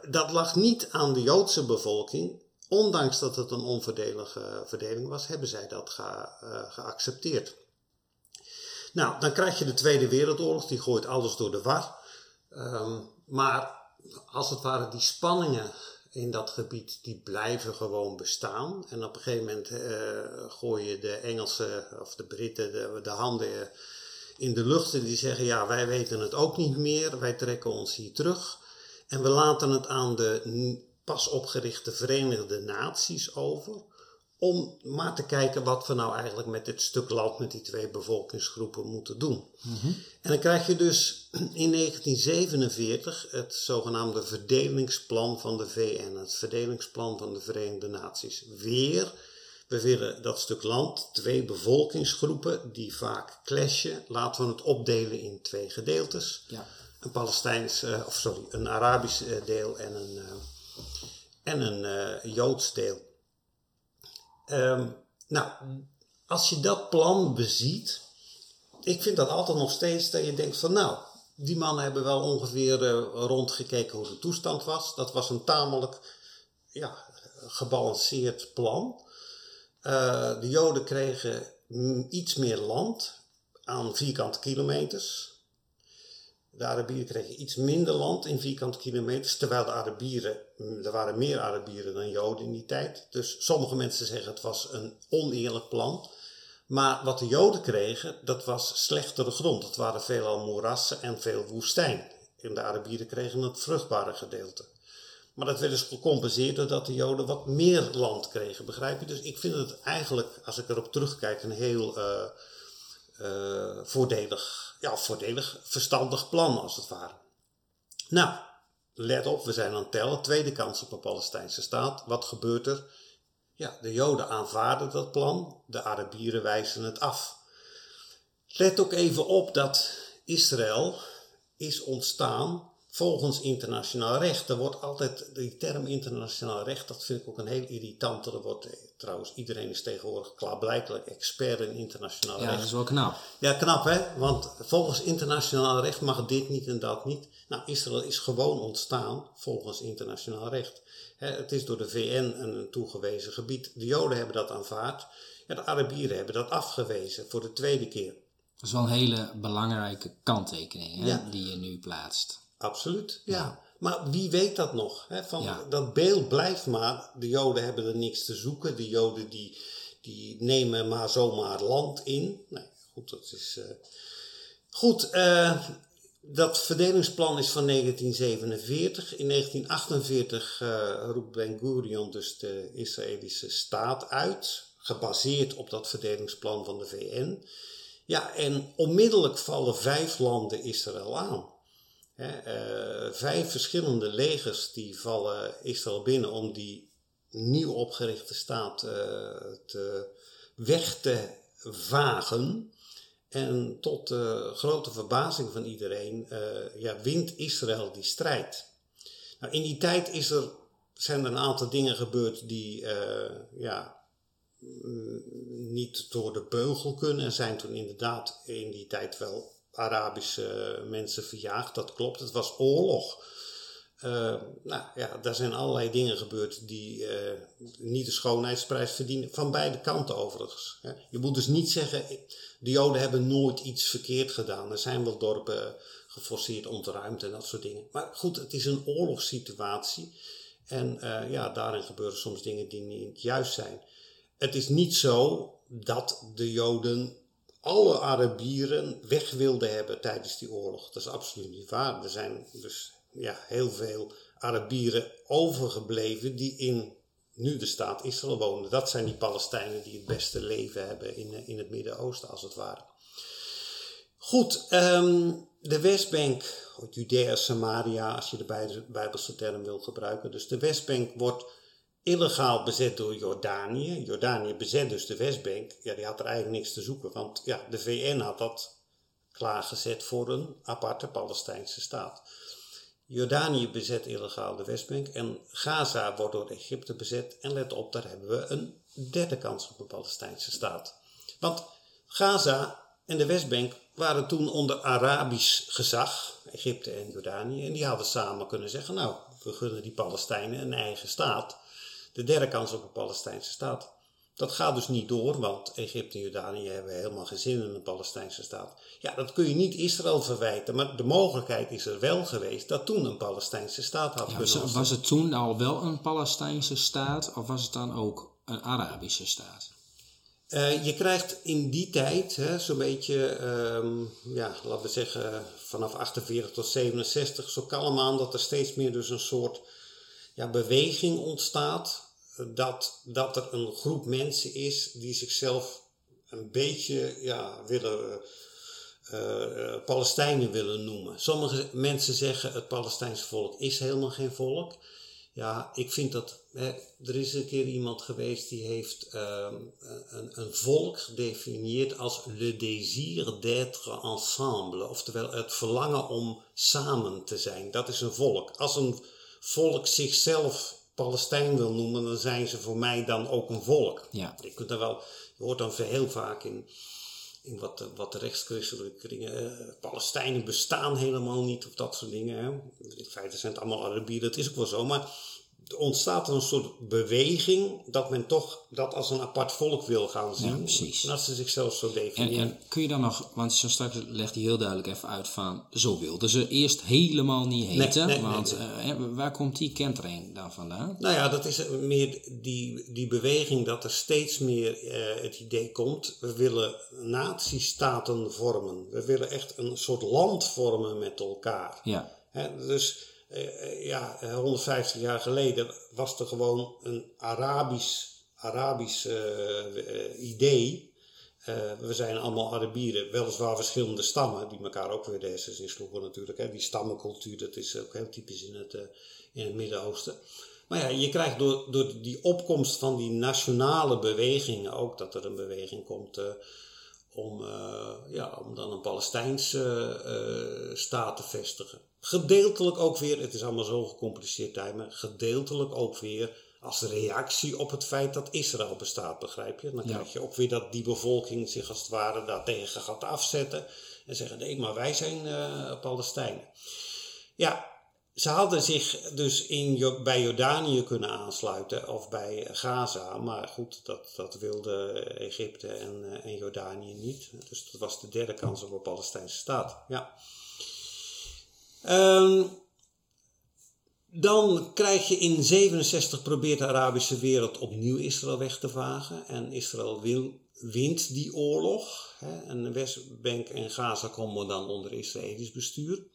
dat lag niet aan de Joodse bevolking. Ondanks dat het een onverdelige verdeling was, hebben zij dat ge, uh, geaccepteerd. Nou, dan krijg je de Tweede Wereldoorlog, die gooit alles door de war. Um, maar als het ware, die spanningen in dat gebied, die blijven gewoon bestaan. En op een gegeven moment uh, gooien de Engelsen of de Britten de, de handen in de lucht en die zeggen, ja, wij weten het ook niet meer, wij trekken ons hier terug. En we laten het aan de pas opgerichte Verenigde Naties over. Om maar te kijken wat we nou eigenlijk met dit stuk land, met die twee bevolkingsgroepen moeten doen. Mm -hmm. En dan krijg je dus in 1947 het zogenaamde verdelingsplan van de VN, het verdelingsplan van de Verenigde Naties. Weer, we willen dat stuk land, twee bevolkingsgroepen die vaak clashen, laten we het opdelen in twee gedeeltes. Ja een Palestijns, uh, of sorry, een Arabisch uh, deel en een, uh, en een Joods deel. Um, nou, als je dat plan beziet, ik vind dat altijd nog steeds dat je denkt van nou, die mannen hebben wel ongeveer rondgekeken hoe de toestand was. Dat was een tamelijk ja, gebalanceerd plan. de Joden kregen iets meer land aan vierkante kilometers. De Arabieren kregen iets minder land in vierkante kilometers, terwijl de Arabieren, er waren meer Arabieren dan Joden in die tijd. Dus sommige mensen zeggen het was een oneerlijk plan. Maar wat de Joden kregen, dat was slechtere grond. Het waren veelal moerassen en veel woestijn. En de Arabieren kregen het vruchtbare gedeelte. Maar dat werd dus gecompenseerd doordat de Joden wat meer land kregen, begrijp je? Dus ik vind het eigenlijk, als ik erop terugkijk, een heel uh, eh, voordelig, ja, voordelig, verstandig plan als het ware. Nou, let op, we zijn aan het tellen. Tweede kans op een Palestijnse staat. Wat gebeurt er? Ja, de Joden aanvaarden dat plan, de Arabieren wijzen het af. Let ook even op dat Israël is ontstaan volgens internationaal recht. Er wordt altijd, die term internationaal recht, dat vind ik ook een heel irritant. Er wordt, eh, trouwens, iedereen is tegenwoordig klaarblijkelijk expert in internationaal Ja, recht. dat is wel knap. Ja, knap hè, want volgens internationaal recht mag dit niet en dat niet. Nou, Israël is gewoon ontstaan volgens internationaal recht. Hè, het is door de VN een toegewezen gebied. De Joden hebben dat aanvaard. Ja, de Arabieren hebben dat afgewezen voor de tweede keer. Dat is wel een hele belangrijke kanttekening hè, Ja. die je nu plaatst. Absoluut, ja. Maar wie weet dat nog? Hè? Van, Ja. Dat beeld blijft maar. De Joden hebben er niks te zoeken. De Joden die, die nemen maar zomaar land in. Nee, goed, dat is. eh, Goed, eh, dat verdelingsplan is van 1947. In 1948 eh, roept Ben Gurion dus de Israëlische staat uit. Gebaseerd op dat verdelingsplan van de VN. Ja, en onmiddellijk vallen vijf landen Israël aan. Eh, vijf verschillende legers die vallen Israël binnen om die nieuw opgerichte staat eh, te, weg te vagen. En tot de grote verbazing van iedereen eh, ja, wint Israël die strijd. Nou, in die tijd is er, zijn er een aantal dingen gebeurd die eh, ja, mm, niet door de beugel kunnen. Er zijn toen inderdaad in die tijd wel Arabische mensen verjaagd, dat klopt. Het was oorlog. Eh, nou ja, daar zijn allerlei dingen gebeurd die eh, niet de schoonheidsprijs verdienen. Van beide kanten overigens. Je moet dus niet zeggen, de Joden hebben nooit iets verkeerd gedaan. Er zijn wel dorpen geforceerd ontruimd en dat soort dingen. Maar goed, het is een oorlogssituatie. En eh, ja, daarin gebeuren soms dingen die niet juist zijn. Het is niet zo dat de Joden alle Arabieren weg wilden hebben tijdens die oorlog. Dat is absoluut niet waar. Er zijn dus ja, heel veel Arabieren overgebleven die in nu de staat Israël wonen. Dat zijn die Palestijnen die het beste leven hebben in, eh, in het Midden-Oosten, als het ware. Goed, ehm, de Westbank, Judea, Samaria, als je de bij- Bijbelse term wil gebruiken. Dus de Westbank wordt illegaal bezet door Jordanië. Jordanië bezet dus de Westbank. Ja, die had er eigenlijk niks te zoeken, want ja, de VN had dat klaargezet voor een aparte Palestijnse staat. Jordanië bezet illegaal de Westbank en Gaza wordt door Egypte bezet. En let op, daar hebben we een derde kans op een Palestijnse staat. Want Gaza en de Westbank waren toen onder Arabisch gezag, Egypte en Jordanië. En die hadden samen kunnen zeggen, nou, we gunnen die Palestijnen een eigen staat. De derde kans op een Palestijnse staat. Dat gaat dus niet door, want Egypte en Jordanië hebben helemaal geen zin in een Palestijnse staat. Ja, dat kun je niet Israël verwijten, maar de mogelijkheid is er wel geweest dat toen een Palestijnse staat had Ja, kunnen was, was het toen al wel een Palestijnse staat of was het dan ook een Arabische staat? Eh, je krijgt in die tijd, zo'n beetje, ehm, ja, laten we zeggen, vanaf 48 tot 67, zo kalm aan dat er steeds meer dus een soort ja, beweging ontstaat. Dat, dat er een groep mensen is die zichzelf een beetje ja, willen, eh, eh, Palestijnen willen noemen. Sommige mensen zeggen het Palestijnse volk is helemaal geen volk. Ja, ik vind dat. Hè, er is een keer iemand geweest die heeft ehm, een, een volk gedefinieerd als le désir d'être ensemble. Oftewel het verlangen om samen te zijn. Dat is een volk. Als een volk zichzelf Palestijn wil noemen, dan zijn ze voor mij dan ook een volk. Ja. Je, kunt er wel, je hoort dan heel vaak in, in wat, wat rechtschristelijke kringen. eh, Palestijnen bestaan helemaal niet of dat soort dingen. Hè. In feite zijn het allemaal Arabieren, dat is ook wel zo. Maar ontstaat er een soort beweging dat men toch dat als een apart volk wil gaan zien. Ja, precies. En dat ze zichzelf zo En, definiëren. en kun je dan nog, want zo straks legt hij heel duidelijk even uit van, zo wilden ze eerst helemaal niet heten. nee, nee, want nee. eh, waar komt die kentering dan vandaan? Nou ja, dat is meer die, die beweging dat er steeds meer eh, het idee komt. We willen natiestaten vormen. We willen echt een soort land vormen met elkaar. Ja, dus eh, ja, eh, 150 jaar geleden was er gewoon een Arabisch, Arabisch eh, eh, idee. we zijn allemaal Arabieren, weliswaar verschillende stammen, die elkaar ook weer de hersens insloegen natuurlijk. Hè. Die stammencultuur, dat is ook heel typisch in het, in het Midden-Oosten. Maar ja, je krijgt door, door die opkomst van die nationale bewegingen ook dat er een beweging komt om, ja, om dan een Palestijnse staat te vestigen. Gedeeltelijk ook weer, het is allemaal zo gecompliceerd timen, gedeeltelijk ook weer als reactie op het feit dat Israël bestaat, begrijp je? Dan krijg je ook weer dat die bevolking zich als het ware daartegen gaat afzetten en zeggen nee, maar wij zijn uh, Palestijnen. Ja, ze hadden zich dus in, bij Jordanië kunnen aansluiten of bij Gaza, maar goed, dat, dat wilde Egypte en, uh, en Jordanië niet. Dus dat was de derde kans op een Palestijnse staat. Ja. Um, dan krijg je in 67 probeert de Arabische wereld opnieuw Israël weg te vagen. En Israël wil, wint die oorlog. Hè, en Westbank en Gaza komen dan onder Israëlisch bestuur.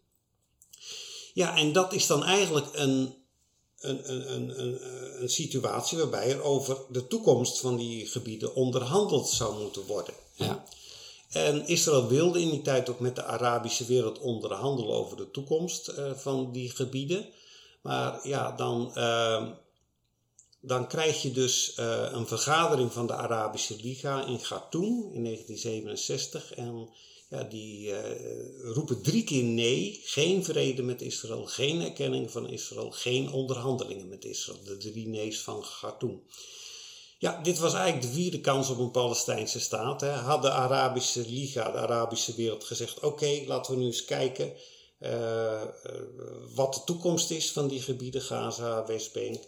Ja, en dat is dan eigenlijk een, een, een, een, een, situatie waarbij er over de toekomst van die gebieden onderhandeld zou moeten worden. Ja. En Israël wilde in die tijd ook met de Arabische wereld onderhandelen over de toekomst uh, van die gebieden. Maar ja, dan, uh, dan krijg je dus uh, een vergadering van de Arabische Liga in Khartoum in 1967. En ja, die uh, roepen drie keer nee, geen vrede met Israël, geen erkenning van Israël, geen onderhandelingen met Israël. De drie nee's van Khartoum. Ja, dit was eigenlijk de vierde kans op een Palestijnse staat. Hè. Had de Arabische Liga, de Arabische wereld, gezegd: oké, laten we nu eens kijken uh, wat de toekomst is van die gebieden, Gaza, Westbank.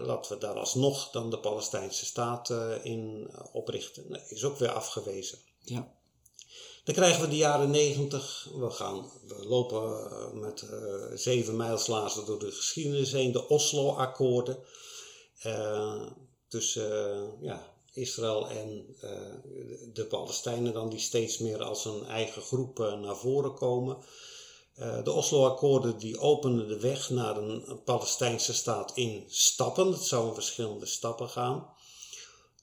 Laten we daar alsnog dan de Palestijnse staat in oprichten. Dat is ook weer afgewezen. Ja. Dan krijgen we de jaren negentig. We, gaan, we lopen met zeven mijlslazen door de geschiedenis heen. De Oslo-akkoorden. tussen ja, Israël en de Palestijnen dan die steeds meer als een eigen groep naar voren komen. De Oslo-akkoorden die openden de weg naar een, Palestijnse staat in stappen. Het zou in verschillende stappen gaan.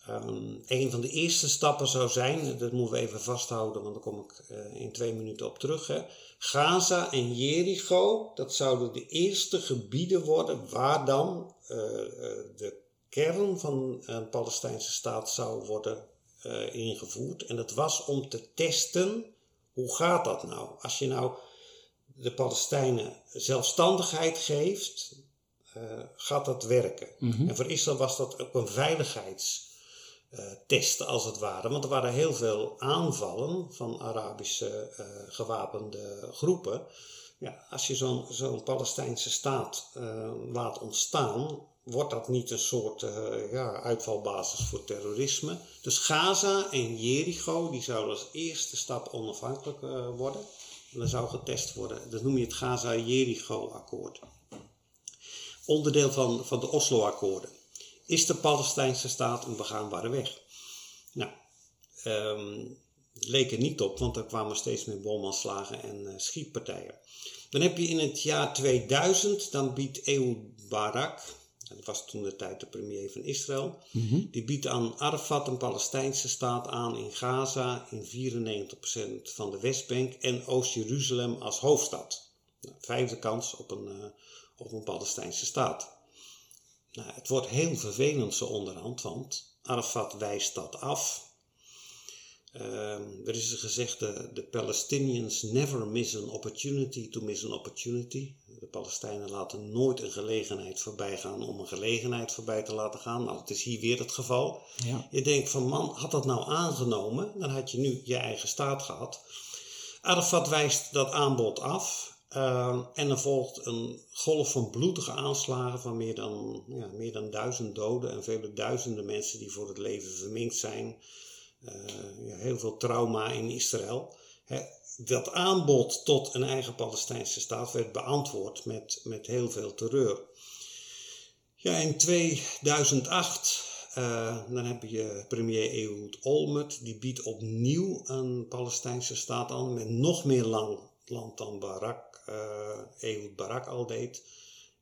Um, een van de eerste stappen zou zijn, dat moeten we even vasthouden, want daar kom ik uh, in twee minuten op terug. Hè. Gaza en Jericho, dat zouden de eerste gebieden worden waar dan uh, de kern van een Palestijnse staat zou worden ingevoerd. En dat was om te testen, hoe gaat dat nou? Als je nou de Palestijnen zelfstandigheid geeft, gaat dat werken. Mhm. En voor Israël was dat ook een veiligheidstest, uh, als het ware. Want er waren heel veel aanvallen van Arabische uh, gewapende groepen. Ja, als je zo'n zo'n Palestijnse staat laat ontstaan, wordt dat niet een soort ja, uitvalbasis voor terrorisme. Dus Gaza en Jericho, die zouden als eerste stap onafhankelijk worden. En dan zou getest worden. Dat noem je het Gaza-Jericho-akkoord. Onderdeel van, van de Oslo-akkoorden. Is de Palestijnse staat een begaanbare weg? Nou, um, leek er niet op, want er kwamen steeds meer bomaanslagen en uh, schietpartijen. Dan heb je in het jaar 2000, dan biedt Ehud Barak, dat was toen de tijd de premier van Israël. Mhm. Die biedt aan Arafat een Palestijnse staat aan in Gaza in 94% van de Westbank en Oost-Jeruzalem als hoofdstad. Nou, vijfde kans op een, uh, op een Palestijnse staat. Nou, het wordt heel vervelend zo onderhand, want Arafat wijst dat af. Uh, er is gezegd, de Palestinians never miss an opportunity to miss an opportunity. De Palestijnen laten nooit een gelegenheid voorbij gaan om een gelegenheid voorbij te laten gaan. Nou, het is hier weer het geval. Ja. Je denkt van man, had dat nou aangenomen, dan had je nu je eigen staat gehad. Arafat wijst dat aanbod af. Uh, en er volgt een golf van bloedige aanslagen van meer dan, ja, meer dan duizend doden en vele duizenden mensen die voor het leven verminkt zijn. Uh, ja, heel veel trauma in Israël dat aanbod tot een eigen Palestijnse staat werd beantwoord met, met heel veel terreur. Ja, in 2008 uh, eh, dan heb je premier Ehud Olmert, die biedt opnieuw een Palestijnse staat aan met nog meer land dan Barak, uh, Ehud Barak al deed.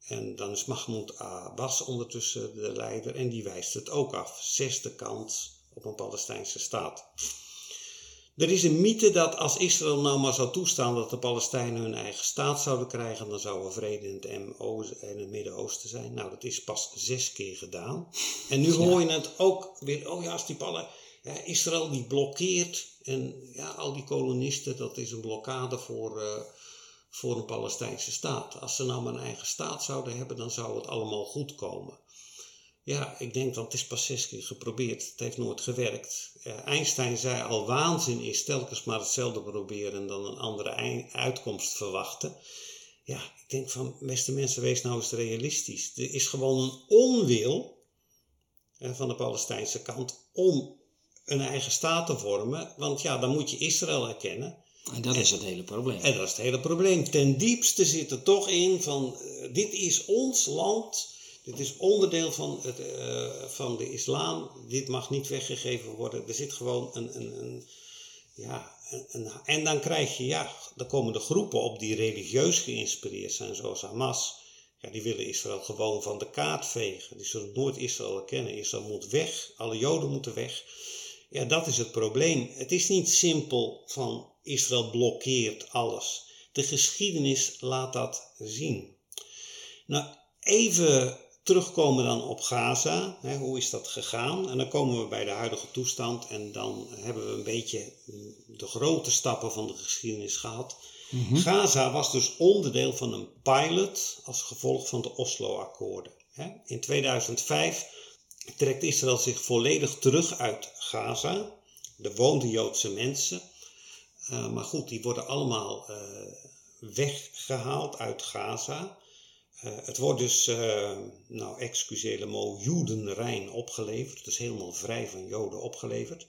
En dan is Mahmoud Abbas ondertussen de leider en die wijst het ook af. Zesde kans op een Palestijnse staat. Er is een mythe dat als Israël nou maar zou toestaan dat de Palestijnen hun eigen staat zouden krijgen, dan zou er vrede in het, en het Midden-Oosten zijn. Nou, dat is pas zes keer gedaan. En nu hoor je het ook weer, oh ja, als die Pallen, ja, Israël die blokkeert en ja, al die kolonisten, dat is een blokkade voor, uh, voor een Palestijnse staat. Als ze nou maar een eigen staat zouden hebben, dan zou het allemaal goed komen. Ja, ik denk dat het is pas geprobeerd. Het heeft nooit gewerkt. Einstein zei al, waanzin is telkens maar hetzelfde proberen en dan een andere uitkomst verwachten. Ja, ik denk van, beste mensen, wees nou eens realistisch. Er is gewoon een onwil van de Palestijnse kant om een eigen staat te vormen. Want ja, dan moet je Israël erkennen. En dat is het hele probleem. En dat is het hele probleem. Ten diepste zit er toch in van, uh, dit is ons land dit is onderdeel van, het, uh, van de islam. Dit mag niet weggegeven worden. Er zit gewoon een. een, een ja, een, en dan krijg je, ja, dan komen de groepen op die religieus geïnspireerd zijn, zoals Hamas. Ja, die willen Israël gewoon van de kaart vegen. Die zullen nooit Israël erkennen. Israël moet weg. Alle Joden moeten weg. Ja, dat is het probleem. Het is niet simpel van Israël blokkeert alles. De geschiedenis laat dat zien. Nou, even Terugkomen dan op Gaza, hè, hoe is dat gegaan? En dan komen we bij de huidige toestand en dan hebben we een beetje de grote stappen van de geschiedenis gehad. Mhm. Gaza was dus onderdeel van een pilot als gevolg van de Oslo-akkoorden. In 2005 trekt Israël zich volledig terug uit Gaza. Er woonden Joodse mensen, uh, maar goed, die worden allemaal uh, weggehaald uit Gaza. Uh, het wordt dus, nou excuseer le mot, Joedenrein opgeleverd. Dus helemaal vrij van Joden opgeleverd.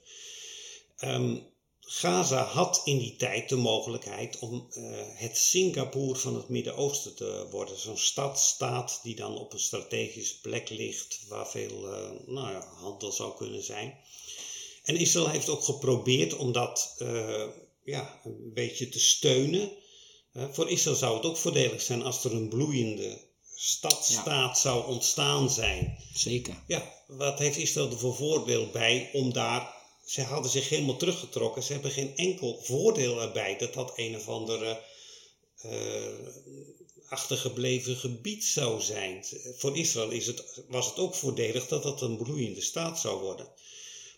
Um, Gaza had in die tijd de mogelijkheid om het Singapore van het Midden-Oosten te worden. Zo'n stad-staat die dan op een strategische plek ligt waar veel nou ja, handel zou kunnen zijn. En Israël heeft ook geprobeerd om dat ja, een beetje te steunen. Voor Israël zou het ook voordelig zijn als er een bloeiende stadstaat zou ontstaan zijn. Zeker. Ja, wat heeft Israël er voor voordeel bij om daar... Ze hadden zich helemaal teruggetrokken. Ze hebben geen enkel voordeel erbij dat dat een of andere uh, achtergebleven gebied zou zijn. Voor Israël is het, was het ook voordelig dat dat een bloeiende staat zou worden.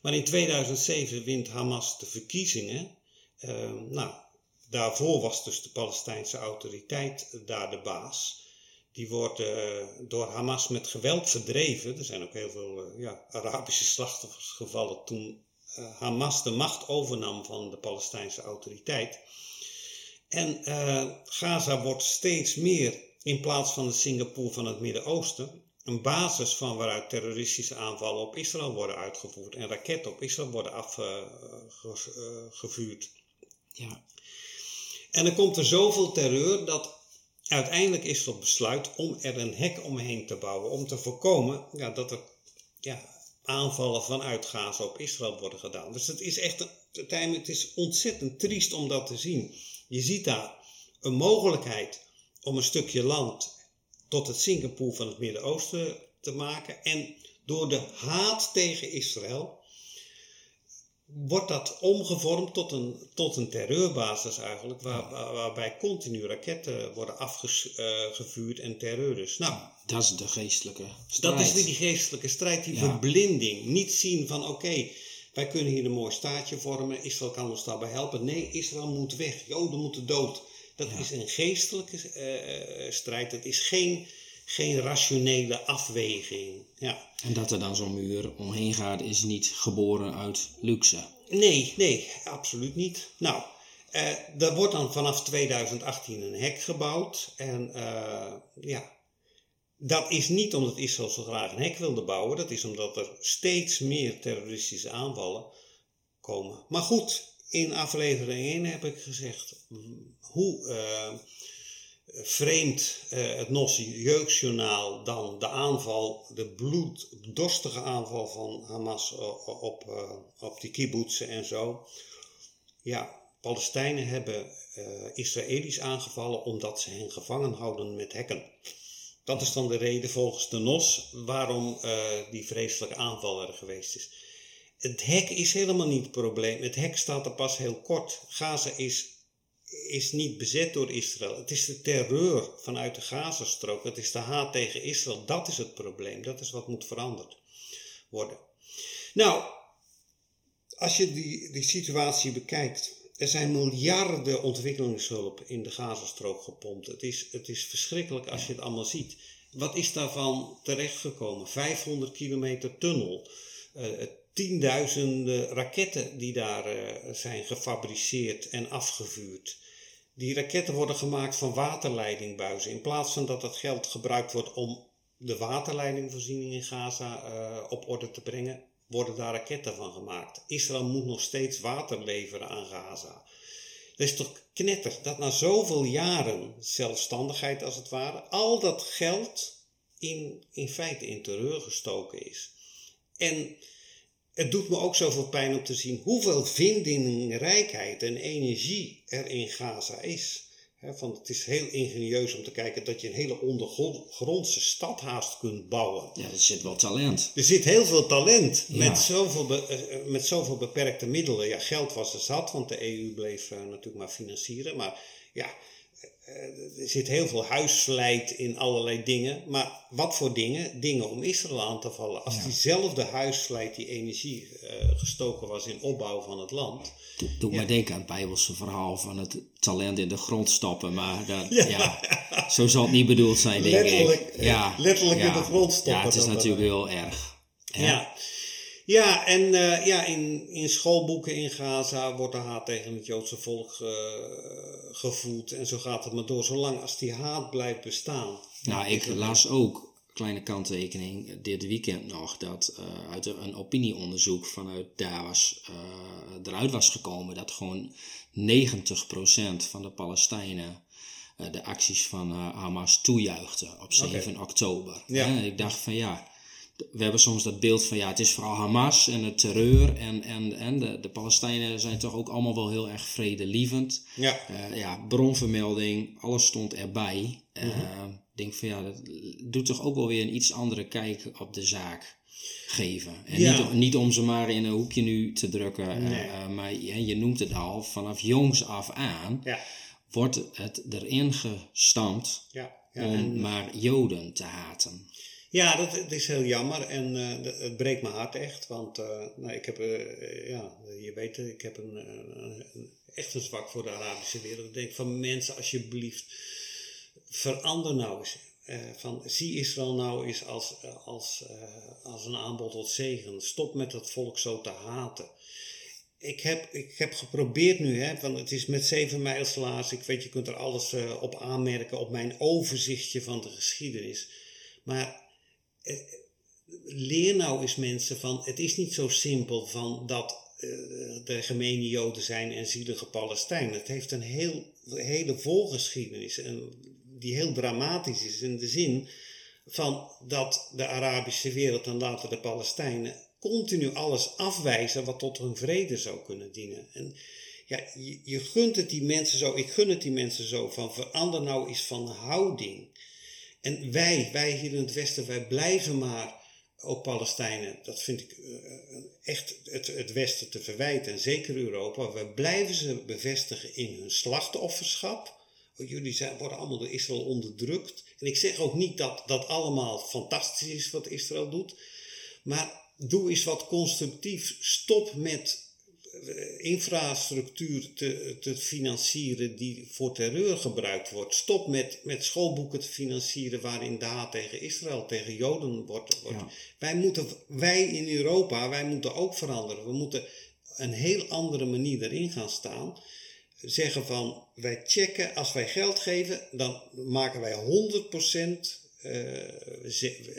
Maar in 2007 wint Hamas de verkiezingen. Uh, nou, Daarvoor was dus de Palestijnse autoriteit daar de baas. Die wordt uh, door Hamas met geweld verdreven. Er zijn ook heel veel uh, ja, Arabische slachtoffers gevallen toen uh, Hamas de macht overnam van de Palestijnse autoriteit. En Gaza wordt steeds meer, in plaats van het Singapore van het Midden-Oosten, een basis van waaruit terroristische aanvallen op Israël worden uitgevoerd en raketten op Israël worden afgevuurd. Ja. En dan komt er zoveel terreur dat uiteindelijk is er besluit om er een hek omheen te bouwen. Om te voorkomen ja, dat er ja, aanvallen vanuit Gaza op Israël worden gedaan. Dus het is echt het is ontzettend triest om dat te zien. Je ziet daar een mogelijkheid om een stukje land tot het Singapore van het Midden-Oosten te maken. En door de haat tegen Israël wordt dat omgevormd tot een, tot een terreurbasis eigenlijk, waar, waarbij continu raketten worden afgevuurd en terreur dus. Nou, dat is de geestelijke strijd. Dat is die geestelijke strijd, die verblinding. Niet zien van oké, wij kunnen hier een mooi staatje vormen, Israël kan ons daarbij helpen. Nee, Israël moet weg, Joden moeten dood. Dat is een geestelijke uh, strijd, dat is geen geen rationele afweging. Ja. En dat er dan zo'n muur omheen gaat, is niet geboren uit luxe. Nee, nee, absoluut niet. Nou, eh, er wordt dan vanaf 2018 een hek gebouwd. En eh, ja, dat is niet omdat Israël zo graag een hek wilde bouwen. Dat is omdat er steeds meer terroristische aanvallen komen. Maar goed, in aflevering 1 heb ik gezegd hoe... Uh, vreemd uh, het Nossi Jeugdjournaal dan de aanval, de bloeddorstige aanval van Hamas op, uh, op die kibbutzen en zo. Ja, Palestijnen hebben uh, Israëli's aangevallen omdat ze hen gevangen houden met hekken. Dat is dan de reden volgens de NOS waarom die vreselijke aanval er geweest is. het hek is helemaal niet het probleem. Het hek staat er pas heel kort. Gaza is, is niet bezet door Israël. Het is de terreur vanuit de Gazastrook. Het is de haat tegen Israël. Dat is het probleem. Dat is wat moet veranderd worden. Nou, als je die, die situatie bekijkt. Er zijn miljarden ontwikkelingshulp in de Gazastrook gepompt. Het is, het is verschrikkelijk als je het allemaal ziet. Wat is daarvan terechtgekomen? 500 kilometer tunnel. Uh, tienduizenden raketten die daar uh, zijn gefabriceerd en afgevuurd. Die raketten worden gemaakt van waterleidingbuizen. In plaats van dat het geld gebruikt wordt om de waterleidingvoorziening in Gaza uh, op orde te brengen, worden daar raketten van gemaakt. Israël moet nog steeds water leveren aan Gaza. Dat is toch knetter dat na zoveel jaren zelfstandigheid als het ware, al dat geld in, in feite in terreur gestoken is. En het doet me ook zoveel pijn om te zien hoeveel vindingrijkheid en energie er in Gaza is. van, het is heel ingenieus om te kijken dat je een hele ondergrondse stad haast kunt bouwen. Ja, er zit wel talent. Er zit heel veel talent met, zoveel eh, eh, met zoveel beperkte middelen. Ja, geld was er zat, want de EU bleef uh, natuurlijk maar financieren. Maar ja, eh, er zit heel veel huisslijt in allerlei dingen. Maar wat voor dingen? Dingen om Israël aan te vallen. Als diezelfde huisslijt, die energie uh, gestoken was in opbouw van het land. Doe ja. maar denken aan het Bijbelse verhaal van het talent in de grond stoppen. Maar dat, ja. zo zal het niet bedoeld zijn, denk letterlijk, ik. Ja, letterlijk in de grond stoppen. Ja, het is natuurlijk heel erg. Ja. Ja, en uh, ja, in, in schoolboeken in Gaza wordt de haat tegen het Joodse volk uh, gevoed. En zo gaat het maar door, zolang als die haat blijft bestaan. Nou, ik las ook, kleine kanttekening, dit weekend nog, dat uh, uit een opinieonderzoek vanuit daar was, eruit was gekomen dat gewoon 90% van de Palestijnen de acties van Hamas toejuichten op 7 okay. oktober. Ja. En ik dacht van ja we hebben soms dat beeld van ja, het is vooral Hamas en het terreur. En, en, en de, de Palestijnen zijn toch ook allemaal wel heel erg vredelievend. Ja. Uh, ja, bronvermelding, alles stond erbij. Ik uh, mm denk van ja, dat doet toch ook wel weer een iets andere kijk op de zaak geven. En ja. niet, niet, om ze maar in een hoekje nu te drukken. Nee. Uh, maar je, je noemt het al, vanaf jongs af aan ja. wordt het erin gestampt ja. om en... maar Joden te haten. Ja, dat, is heel jammer en dat, het breekt mijn hart echt. Want uh, nou, ik heb, uh, ja, je weet ik heb een, echt een zwak voor de Arabische wereld. Ik denk van mensen, alsjeblieft, verander nou eens. van, zie Israël nou eens als, als, als een aanbod tot zegen. Stop met dat volk zo te haten. Ik heb, ik heb geprobeerd nu, hè, van het is met zeven mijlslaars. Ik weet, je kunt er alles op aanmerken op mijn overzichtje van de geschiedenis. Maar leer nou eens mensen van, het is niet zo simpel van dat de gemene Joden zijn en zielige Palestijnen. Het heeft een heel, hele voorgeschiedenis en die heel dramatisch is in de zin van dat de Arabische wereld en later de Palestijnen continu alles afwijzen wat tot hun vrede zou kunnen dienen. En ja, je, je gunt het die mensen zo, ik gun het die mensen zo van verander nou eens van houding. En wij, wij hier in het Westen, wij blijven maar, ook Palestijnen, dat vind ik uh, echt het, het Westen te verwijten, en zeker Europa, wij blijven ze bevestigen in hun slachtofferschap. Jullie zijn, worden allemaal door Israël onderdrukt. En ik zeg ook niet dat dat allemaal fantastisch is wat Israël doet, maar doe eens wat constructief. Stop met infrastructuur te, te financieren die voor terreur gebruikt wordt. Stop met, met schoolboeken te financieren waarin de haat tegen Israël, tegen Joden wordt. wordt. Ja. Wij, moeten, wij in Europa, wij moeten ook veranderen. We moeten een heel andere manier erin gaan staan. Zeggen van, wij checken, als wij geld geven, dan maken wij 100% uh,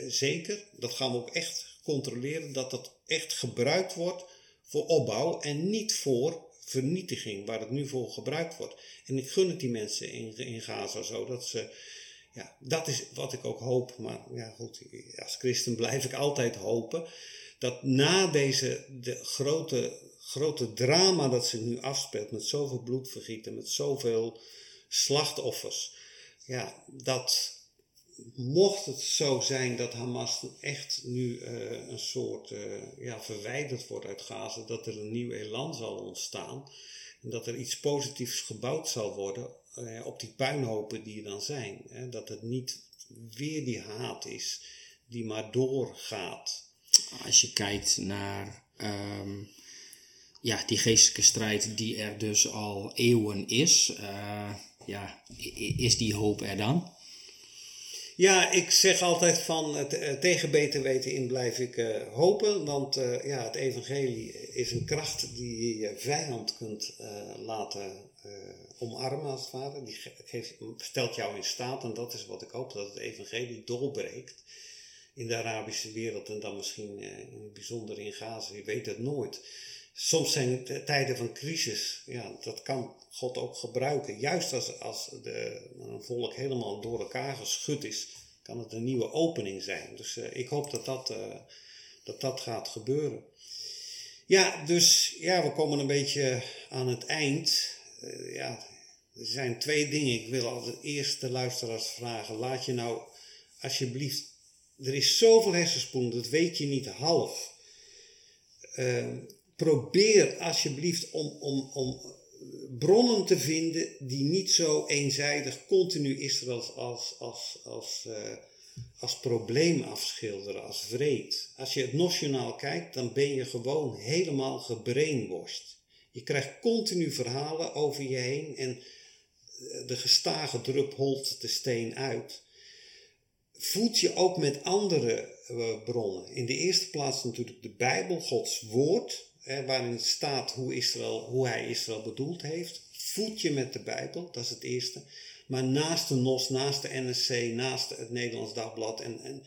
zeker, dat gaan we ook echt controleren, dat dat echt gebruikt wordt voor opbouw en niet voor vernietiging, waar het nu voor gebruikt wordt. En ik gun het die mensen in, in Gaza zo, dat ze, ja, dat is wat ik ook hoop, maar ja goed, als christen blijf ik altijd hopen, dat na deze de grote, grote drama dat zich nu afspeelt, met zoveel bloedvergieten, met zoveel slachtoffers, ja, dat, mocht het zo zijn dat Hamas echt nu uh, een soort uh, ja, verwijderd wordt uit Gaza, dat er een nieuw elan zal ontstaan en dat er iets positiefs gebouwd zal worden uh, op die puinhopen die er dan zijn. Hè? Dat het niet weer die haat is die maar doorgaat. Als je kijkt naar um, ja, die geestelijke strijd die er dus al eeuwen is, ja, is die hoop er dan? Ja, ik zeg altijd van uh, tegen beter weten in blijf ik uh, hopen. Want uh, ja, het evangelie is een kracht die je vijand kunt laten omarmen als het ware. Die geeft, stelt jou in staat en dat is wat ik hoop, dat het evangelie doorbreekt in de Arabische wereld en dan misschien in het bijzonder in Gaza. Je weet het nooit. Soms zijn tijden van crisis, ja, dat kan God ook gebruiken. Juist als, als de, een volk helemaal door elkaar geschud is, kan het een nieuwe opening zijn. Dus uh, ik hoop dat dat, uh, dat dat gaat gebeuren. Ja, dus ja, we komen een beetje aan het eind. Uh, ja, er zijn twee dingen. Ik wil als eerst de luisteraars vragen. Laat je nou alsjeblieft. Er is zoveel hersenspoel, dat weet je niet half. Ehm, probeer alsjeblieft om, om, om bronnen te vinden die niet zo eenzijdig continu Israël als, als, als, uh, als probleem afschilderen, als vreed. Als je het nationaal kijkt, dan ben je gewoon helemaal gebrainwashed. Je krijgt continu verhalen over je heen en de gestage drup holt de steen uit. Voed je ook met andere uh, bronnen. In de eerste plaats natuurlijk de Bijbel, Gods woord waarin staat hoe, Israël, hoe hij Israël bedoeld heeft. Voed je met de Bijbel, dat is het eerste. Maar naast de NOS, naast de NSC, naast het Nederlands Dagblad en, en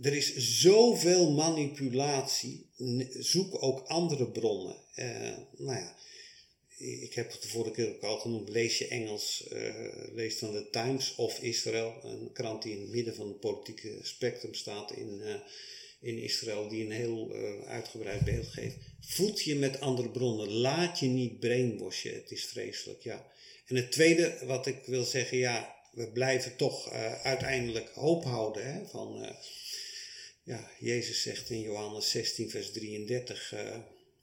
er is zoveel manipulatie. Zoek ook andere bronnen. Uh, nou ja, ik heb het de vorige keer ook al genoemd. Lees je Engels, uh, lees dan de Times of Israel, een krant die in het midden van het politieke spectrum staat in, uh, in Israël, die een heel uitgebreid beeld geeft. Voed je met andere bronnen. Laat je niet brainwashen. Het is vreselijk, ja. En het tweede wat ik wil zeggen, ja, we blijven toch uh, uiteindelijk hoop houden. Hè, van, uh, ja, Jezus zegt in Johannes 16, vers 33, uh,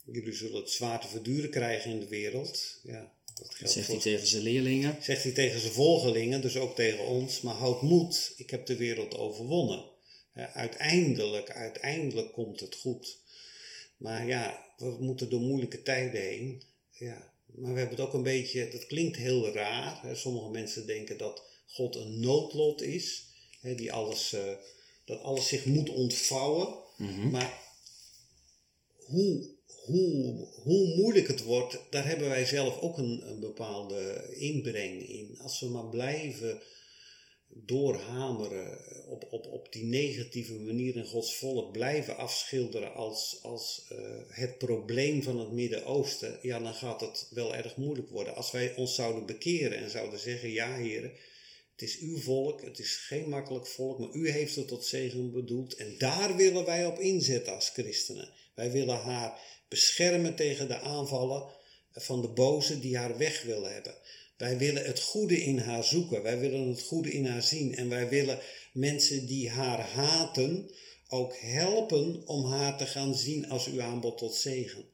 jullie zullen het zwaar te verduren krijgen in de wereld. Ja, dat geldt zegt hij tegen zijn leerlingen? Zegt hij tegen zijn volgelingen, dus ook tegen ons. Maar houd moed, ik heb de wereld overwonnen. uiteindelijk, uiteindelijk komt het goed. Maar ja, we moeten door moeilijke tijden heen. Ja, maar we hebben het ook een beetje, dat klinkt heel raar. Hè? Sommige mensen denken dat God een noodlot is, hè, die alles, uh, dat alles zich moet ontvouwen. Mm-hmm. Maar hoe, hoe, hoe moeilijk het wordt, daar hebben wij zelf ook een, een bepaalde inbreng in. Als we maar blijven doorhameren, op, op, op die negatieve manier in Gods volk blijven afschilderen als, als uh, het probleem van het Midden-Oosten, ja, dan gaat het wel erg moeilijk worden. Als wij ons zouden bekeren en zouden zeggen, ja heren, het is uw volk, het is geen makkelijk volk, maar u heeft het tot zegen bedoeld en daar willen wij op inzetten als christenen. Wij willen haar beschermen tegen de aanvallen van de boze die haar weg willen hebben. Wij willen het goede in haar zoeken. Wij willen het goede in haar zien. En wij willen mensen die haar haten ook helpen om haar te gaan zien als uw aanbod tot zegen.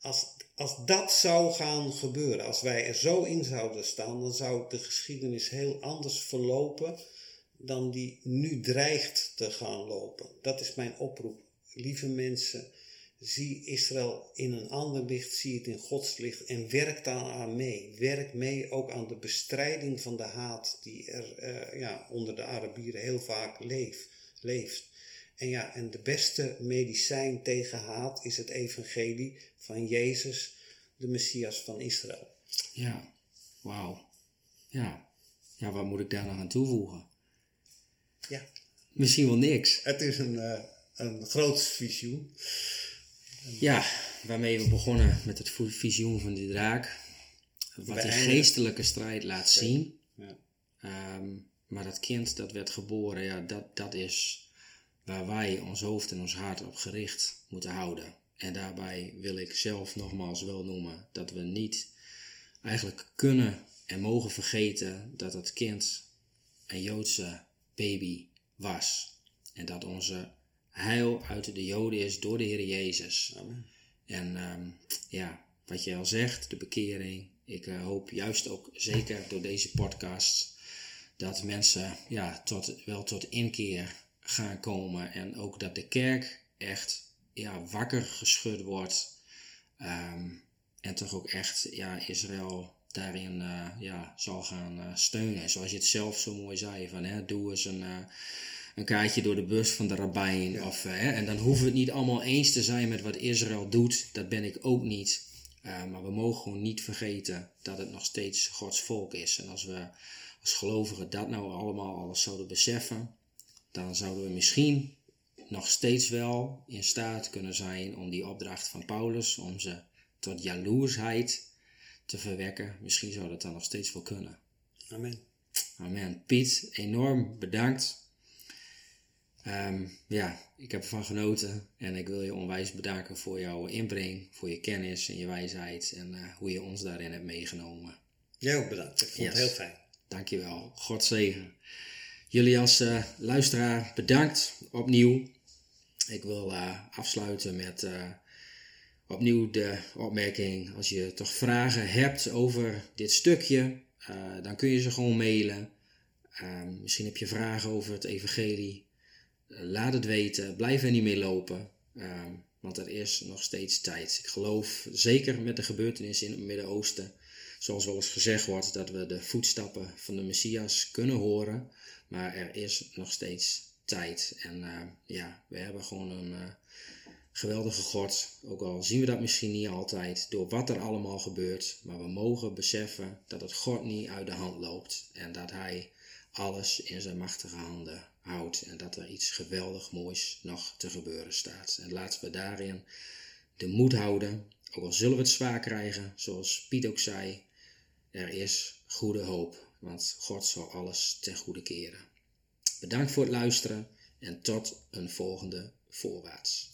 Als, als dat zou gaan gebeuren, als wij er zo in zouden staan, dan zou de geschiedenis heel anders verlopen dan die nu dreigt te gaan lopen. Dat is mijn oproep. Lieve mensen, Zie Israël in een ander licht, zie het in Gods licht en werk daar aan mee. Werk mee ook aan de bestrijding van de haat die er uh, ja, onder de Arabieren heel vaak leef, leeft. En ja, en de beste medicijn tegen haat is het evangelie van Jezus, de Messias van Israël. Ja, wauw. Ja. ja, wat moet ik daar nog aan toevoegen? Ja. Misschien wel niks. Het is een, uh, een groot visioen. Ja, waarmee we begonnen met het visioen van die draak. Wat die geestelijke strijd laat zien. Ja. Um, maar dat kind dat werd geboren, ja, dat, dat is waar wij ons hoofd en ons hart op gericht moeten houden. En daarbij wil ik zelf nogmaals wel noemen dat we niet eigenlijk kunnen en mogen vergeten dat het kind een Joodse baby was. En dat onze heil uit de Joden is door de Heer Jezus. Amen. En ehm, ja, wat je al zegt, de bekering. Ik eh, hoop juist ook zeker door deze podcast dat mensen ja, tot, wel tot inkeer gaan komen. En ook dat de kerk echt ja, wakker geschud wordt. Ehm, en toch ook echt ja, Israël daarin eh, ja, zal gaan uh, steunen. Zoals je het zelf zo mooi zei, van hè, doe eens een, een kaartje door de bus van de rabbijn. Ja. Of, hè, en dan hoeven we het niet allemaal eens te zijn met wat Israël doet. Dat ben ik ook niet. maar we mogen gewoon niet vergeten dat het nog steeds Gods volk is. En als we als gelovigen dat nou allemaal alles zouden beseffen, dan zouden we misschien nog steeds wel in staat kunnen zijn om die opdracht van Paulus, om ze tot jaloersheid te verwekken. Misschien zou dat dan nog steeds wel kunnen. Amen. Amen. Piet, enorm bedankt. Um, ja, ik heb ervan genoten en ik wil je onwijs bedanken voor jouw inbreng, voor je kennis en je wijsheid en uh, hoe je ons daarin hebt meegenomen. Jij ook bedankt. Ik vond yes. het heel fijn. Dankjewel. God zegen. Jullie als uh, luisteraar bedankt opnieuw. Ik wil uh, afsluiten met opnieuw de opmerking. Als je toch vragen hebt over dit stukje, dan kun je ze gewoon mailen. Ehm, misschien heb je vragen over het evangelie. Laat het weten. Blijf er niet mee lopen. Ehm, want er is nog steeds tijd. Ik geloof zeker met de gebeurtenissen in het Midden-Oosten zoals wel eens gezegd wordt, dat we de voetstappen van de Messias kunnen horen. Maar er is nog steeds tijd. En uh, ja, we hebben gewoon een uh, geweldige God. Ook al zien we dat misschien niet altijd door wat er allemaal gebeurt. Maar we mogen beseffen dat het God niet uit de hand loopt. En dat Hij alles in zijn machtige handen houdt. En dat er iets geweldig moois nog te gebeuren staat. En laten we daarin de moed houden. Ook al zullen we het zwaar krijgen, zoals Piet ook zei. Er is goede hoop, want God zal alles ten goede keren. Bedankt voor het luisteren en tot een volgende voorwaarts.